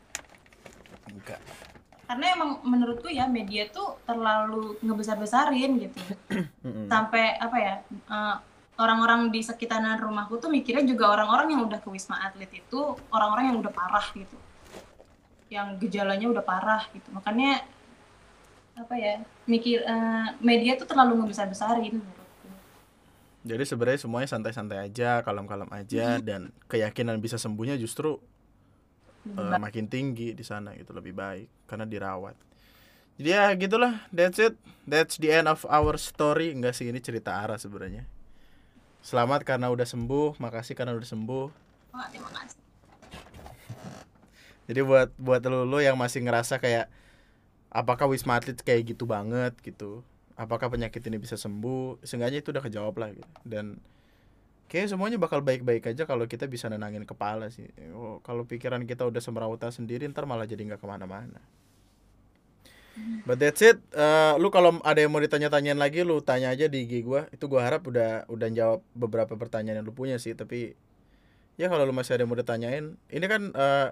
enggak. Karena emang menurutku ya media tuh terlalu ngebesar-besarin gitu. Sampai apa ya? eh, orang-orang di sekitaran rumahku tuh mikirnya juga orang-orang yang udah ke Wisma Atlet itu orang-orang yang udah parah gitu. Yang gejalanya udah parah gitu. Makanya apa ya? Mikir eh, media tuh terlalu ngebesar-besarin menurutku. Jadi sebenarnya semuanya santai-santai aja, kalem-kalem aja dan keyakinan bisa sembuhnya justru eh, makin tinggi di sana gitu lebih baik karena dirawat. Jadi ya gitulah, that's it. That's the end of our story. Enggak sih ini cerita Ara sebenarnya. Selamat karena udah sembuh, makasih karena udah sembuh. Wah, terima kasih. Jadi buat buat lu, lu yang masih ngerasa kayak apakah wisma atlet kayak gitu banget gitu. Apakah penyakit ini bisa sembuh? Seenggaknya itu udah kejawab lah gitu. Dan kayak semuanya bakal baik-baik aja kalau kita bisa nenangin kepala sih. Oh, kalau pikiran kita udah semerawutan sendiri ntar malah jadi nggak ke mana-mana. But that's it. Eh, lu kalau ada yang mau ditanya-tanyain lagi, lu tanya aja di IG gua. Itu gua harap udah udah jawab beberapa pertanyaan yang lu punya sih. Tapi ya kalau lu masih ada yang mau ditanyain, ini kan eh,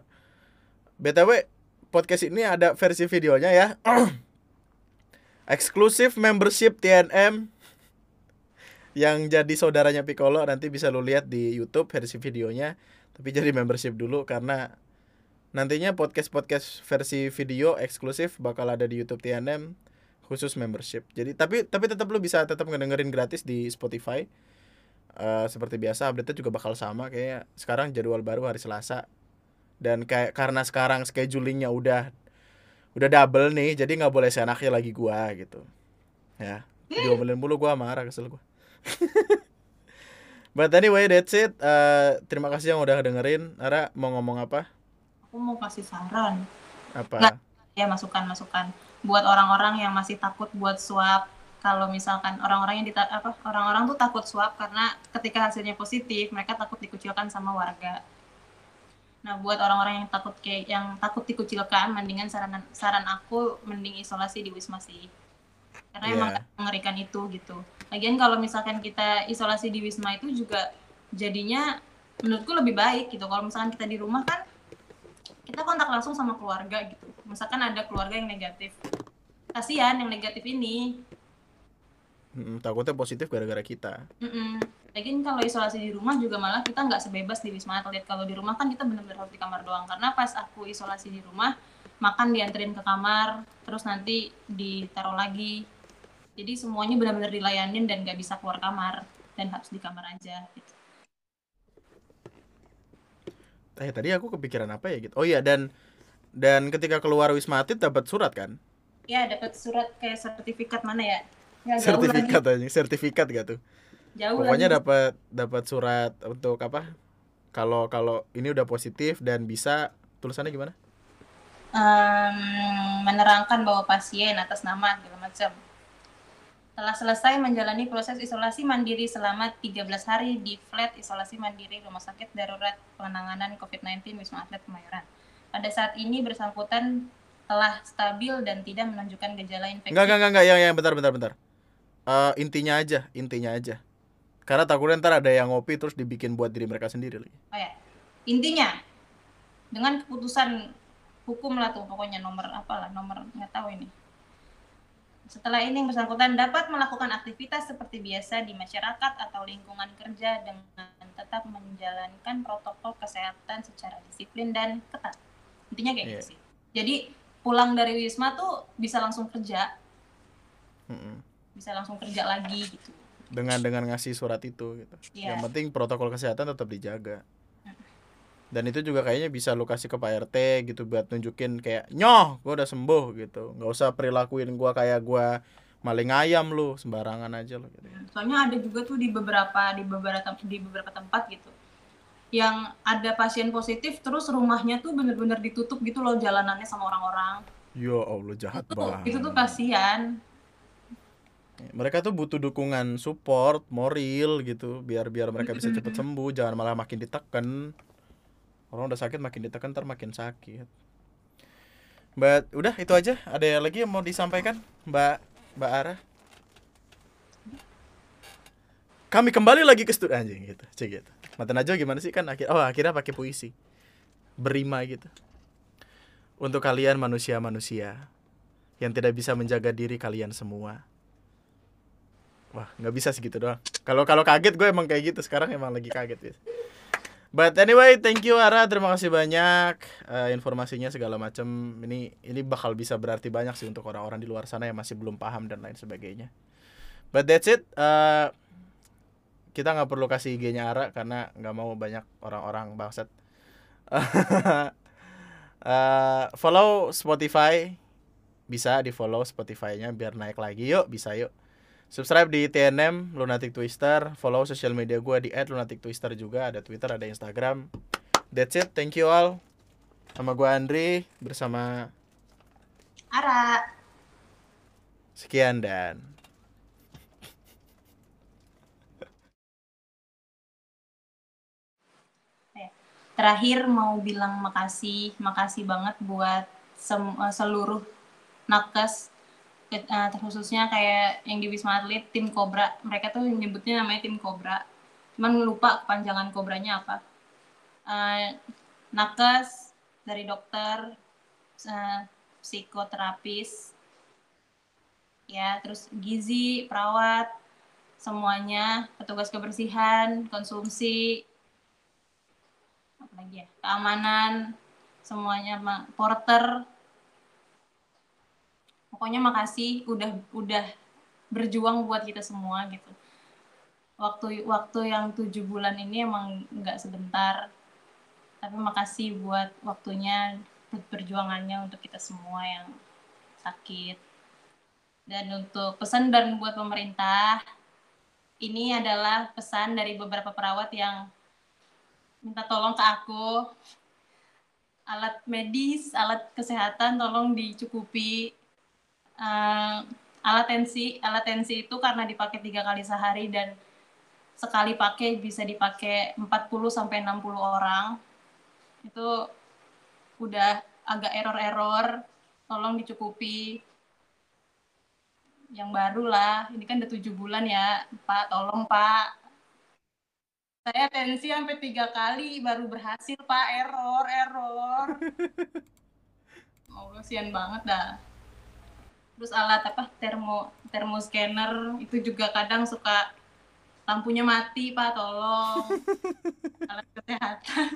btw podcast ini ada versi videonya ya. Eksklusif membership TNM yang jadi saudaranya Piccolo nanti bisa lu lihat di YouTube versi videonya. Tapi jadi membership dulu karena nantinya podcast-podcast versi video eksklusif bakal ada di YouTube TNM khusus membership. Jadi tapi tapi tetap lu bisa tetap ngedengerin gratis di Spotify. Eh, seperti biasa update-nya juga bakal sama kayak sekarang jadwal baru hari Selasa. Dan kayak karena sekarang schedulingnya udah udah double nih, jadi nggak boleh seenaknya lagi gua gitu. Ya, diomelin mulu gua marah kesel gua. But anyway, that's it. Eh, terima kasih yang udah dengerin. Ara mau ngomong apa? Aku mau kasih saran. Apa? Nggak. Ya, masukan-masukan buat orang-orang yang masih takut buat swab. Kalau misalkan orang-orang yang dita apa orang-orang tuh takut swab karena ketika hasilnya positif, mereka takut dikucilkan sama warga. Nah, buat orang-orang yang takut kayak yang takut dikucilkan, mendingan saran saran aku mending isolasi di Wisma sih. Karena emang Iya. mengerikan itu gitu. Lagian kalau misalkan kita isolasi di Wisma itu juga jadinya menurutku lebih baik gitu. Kalau misalkan kita di rumah kan kita kontak langsung sama keluarga gitu. Misalkan ada keluarga yang negatif. Kasihan yang negatif ini. Mm, takutnya positif gara-gara kita. Mm-mm. Lagian kalau isolasi di rumah juga malah kita nggak sebebas di wisma atlet. Kalau di rumah kan kita benar-benar harus di kamar doang. Karena pas aku isolasi di rumah, makan dianterin ke kamar, terus nanti ditaruh lagi. Jadi semuanya benar-benar dilayanin dan nggak bisa keluar kamar dan harus di kamar aja. Gitu. Eh tadi aku kepikiran apa ya gitu. Oh iya dan dan ketika keluar Wisma Atlet dapat surat kan? Ya dapat surat kayak sertifikat mana ya? Jauh sertifikat aja, sertifikat gak tuh? Jauh Pokoknya dapat dapat surat untuk apa? Kalau kalau ini udah positif dan bisa tulisannya gimana? Em, menerangkan bahwa pasien atas nama segala macam telah selesai menjalani proses isolasi mandiri selama 13 hari di flat isolasi mandiri Rumah Sakit Darurat Penanganan COVID-19 Wisma Atlet Kemayoran. Pada saat ini bersangkutan telah stabil dan tidak menunjukkan gejala infeksi. Enggak enggak enggak, yang yang bentar bentar bentar. Eh intinya aja, intinya aja. Karena takutnya ntar ada yang ngopi terus dibikin buat diri mereka sendiri lagi. Oh ya. Intinya dengan keputusan hukum lah tuh pokoknya nomor apalah nomor nggak tahu ini. Setelah ini yang bersangkutan dapat melakukan aktivitas seperti biasa di masyarakat atau lingkungan kerja dengan tetap menjalankan protokol kesehatan secara disiplin dan ketat. Intinya kayak Iya. gitu sih. Jadi pulang dari wisma tuh bisa langsung kerja, Mm-mm. bisa langsung kerja lagi gitu. Dengan dengan ngasih surat itu gitu. Iya. Yang penting protokol kesehatan tetap dijaga. Dan itu juga kayaknya bisa lu kasih ke Pak RT gitu buat nunjukin kayak nyoh gua udah sembuh gitu. nggak usah perilakuin gua kayak gua maling ayam lu sembarangan aja lu gitu. Soalnya ada juga tuh di beberapa di beberapa di beberapa tempat gitu. Yang ada pasien positif terus rumahnya tuh bener-bener ditutup gitu loh jalanannya sama orang-orang. Ya Allah jahat Itu banget. itu tuh kasihan. Mereka tuh butuh dukungan support moral gitu biar biar mereka bisa cepet sembuh, jangan malah makin ditekan. Orang udah sakit makin ditekan ntar makin sakit. Mbak, udah itu aja. Ada lagi yang mau disampaikan, Mbak Mbak Ara? Kami kembali lagi ke studio anjing gitu, cek gitu. Mata Najwa gimana sih kan akhir oh akhirnya pakai puisi. Berima gitu. Untuk kalian manusia-manusia yang tidak bisa menjaga diri kalian semua. Wah, nggak bisa segitu doang. Kalau kalau kaget gue emang kayak gitu. Sekarang emang lagi kaget ya. But anyway, thank you Ara, terima kasih banyak eh, informasinya segala macam. Ini ini bakal bisa berarti banyak sih untuk orang-orang di luar sana yang masih belum paham dan lain sebagainya. But that's it. Eh, kita nggak perlu kasih IG-nya Ara karena nggak mau banyak orang-orang bangsat. Eh, follow Spotify bisa di follow Spotify-nya biar naik lagi yuk bisa yuk subscribe di TNM Lunatic Twister. Follow sosial media gue di @lunatictwister juga. Ada Twitter ada Instagram. That's it. Thank you all. Sama gue Andri bersama Ara. sekian dan Terakhir mau bilang makasih, makasih banget buat sem- eh, seluruh nakes ke- eh, khususnya kayak yang di Wisma Atlet tim Cobra. Mereka tuh nyebutnya namanya tim Cobra. Cuman lupa kepanjangan Cobranya apa. Eh, nakes dari dokter, psikoterapis, ya terus gizi, perawat, semuanya, petugas kebersihan, konsumsi, apa lagi ya, keamanan, semuanya, porter. Pokoknya makasih udah udah berjuang buat kita semua gitu. Waktu waktu yang tujuh bulan ini emang nggak sebentar, tapi makasih buat waktunya, buat perjuangannya untuk kita semua yang sakit. Dan untuk pesan dan buat pemerintah, ini adalah pesan dari beberapa perawat yang minta tolong ke aku. Alat medis, alat kesehatan tolong dicukupi. Eh, alat tensi, alat tensi itu karena dipakai tiga kali sehari dan sekali pakai bisa dipakai 40 sampai 60 orang. Itu udah agak error-error, tolong dicukupi yang baru lah. Ini kan udah tujuh bulan ya, Pak. Tolong Pak. Saya tensi sampai tiga kali baru berhasil Pak. Error, error. Oh, kasihan banget dah. Terus alat apa termo termoscanner itu juga kadang suka lampunya mati Pak. Tolong. alat kesehatan.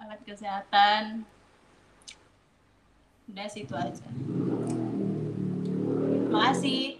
alat kesehatan udah situ aja makasih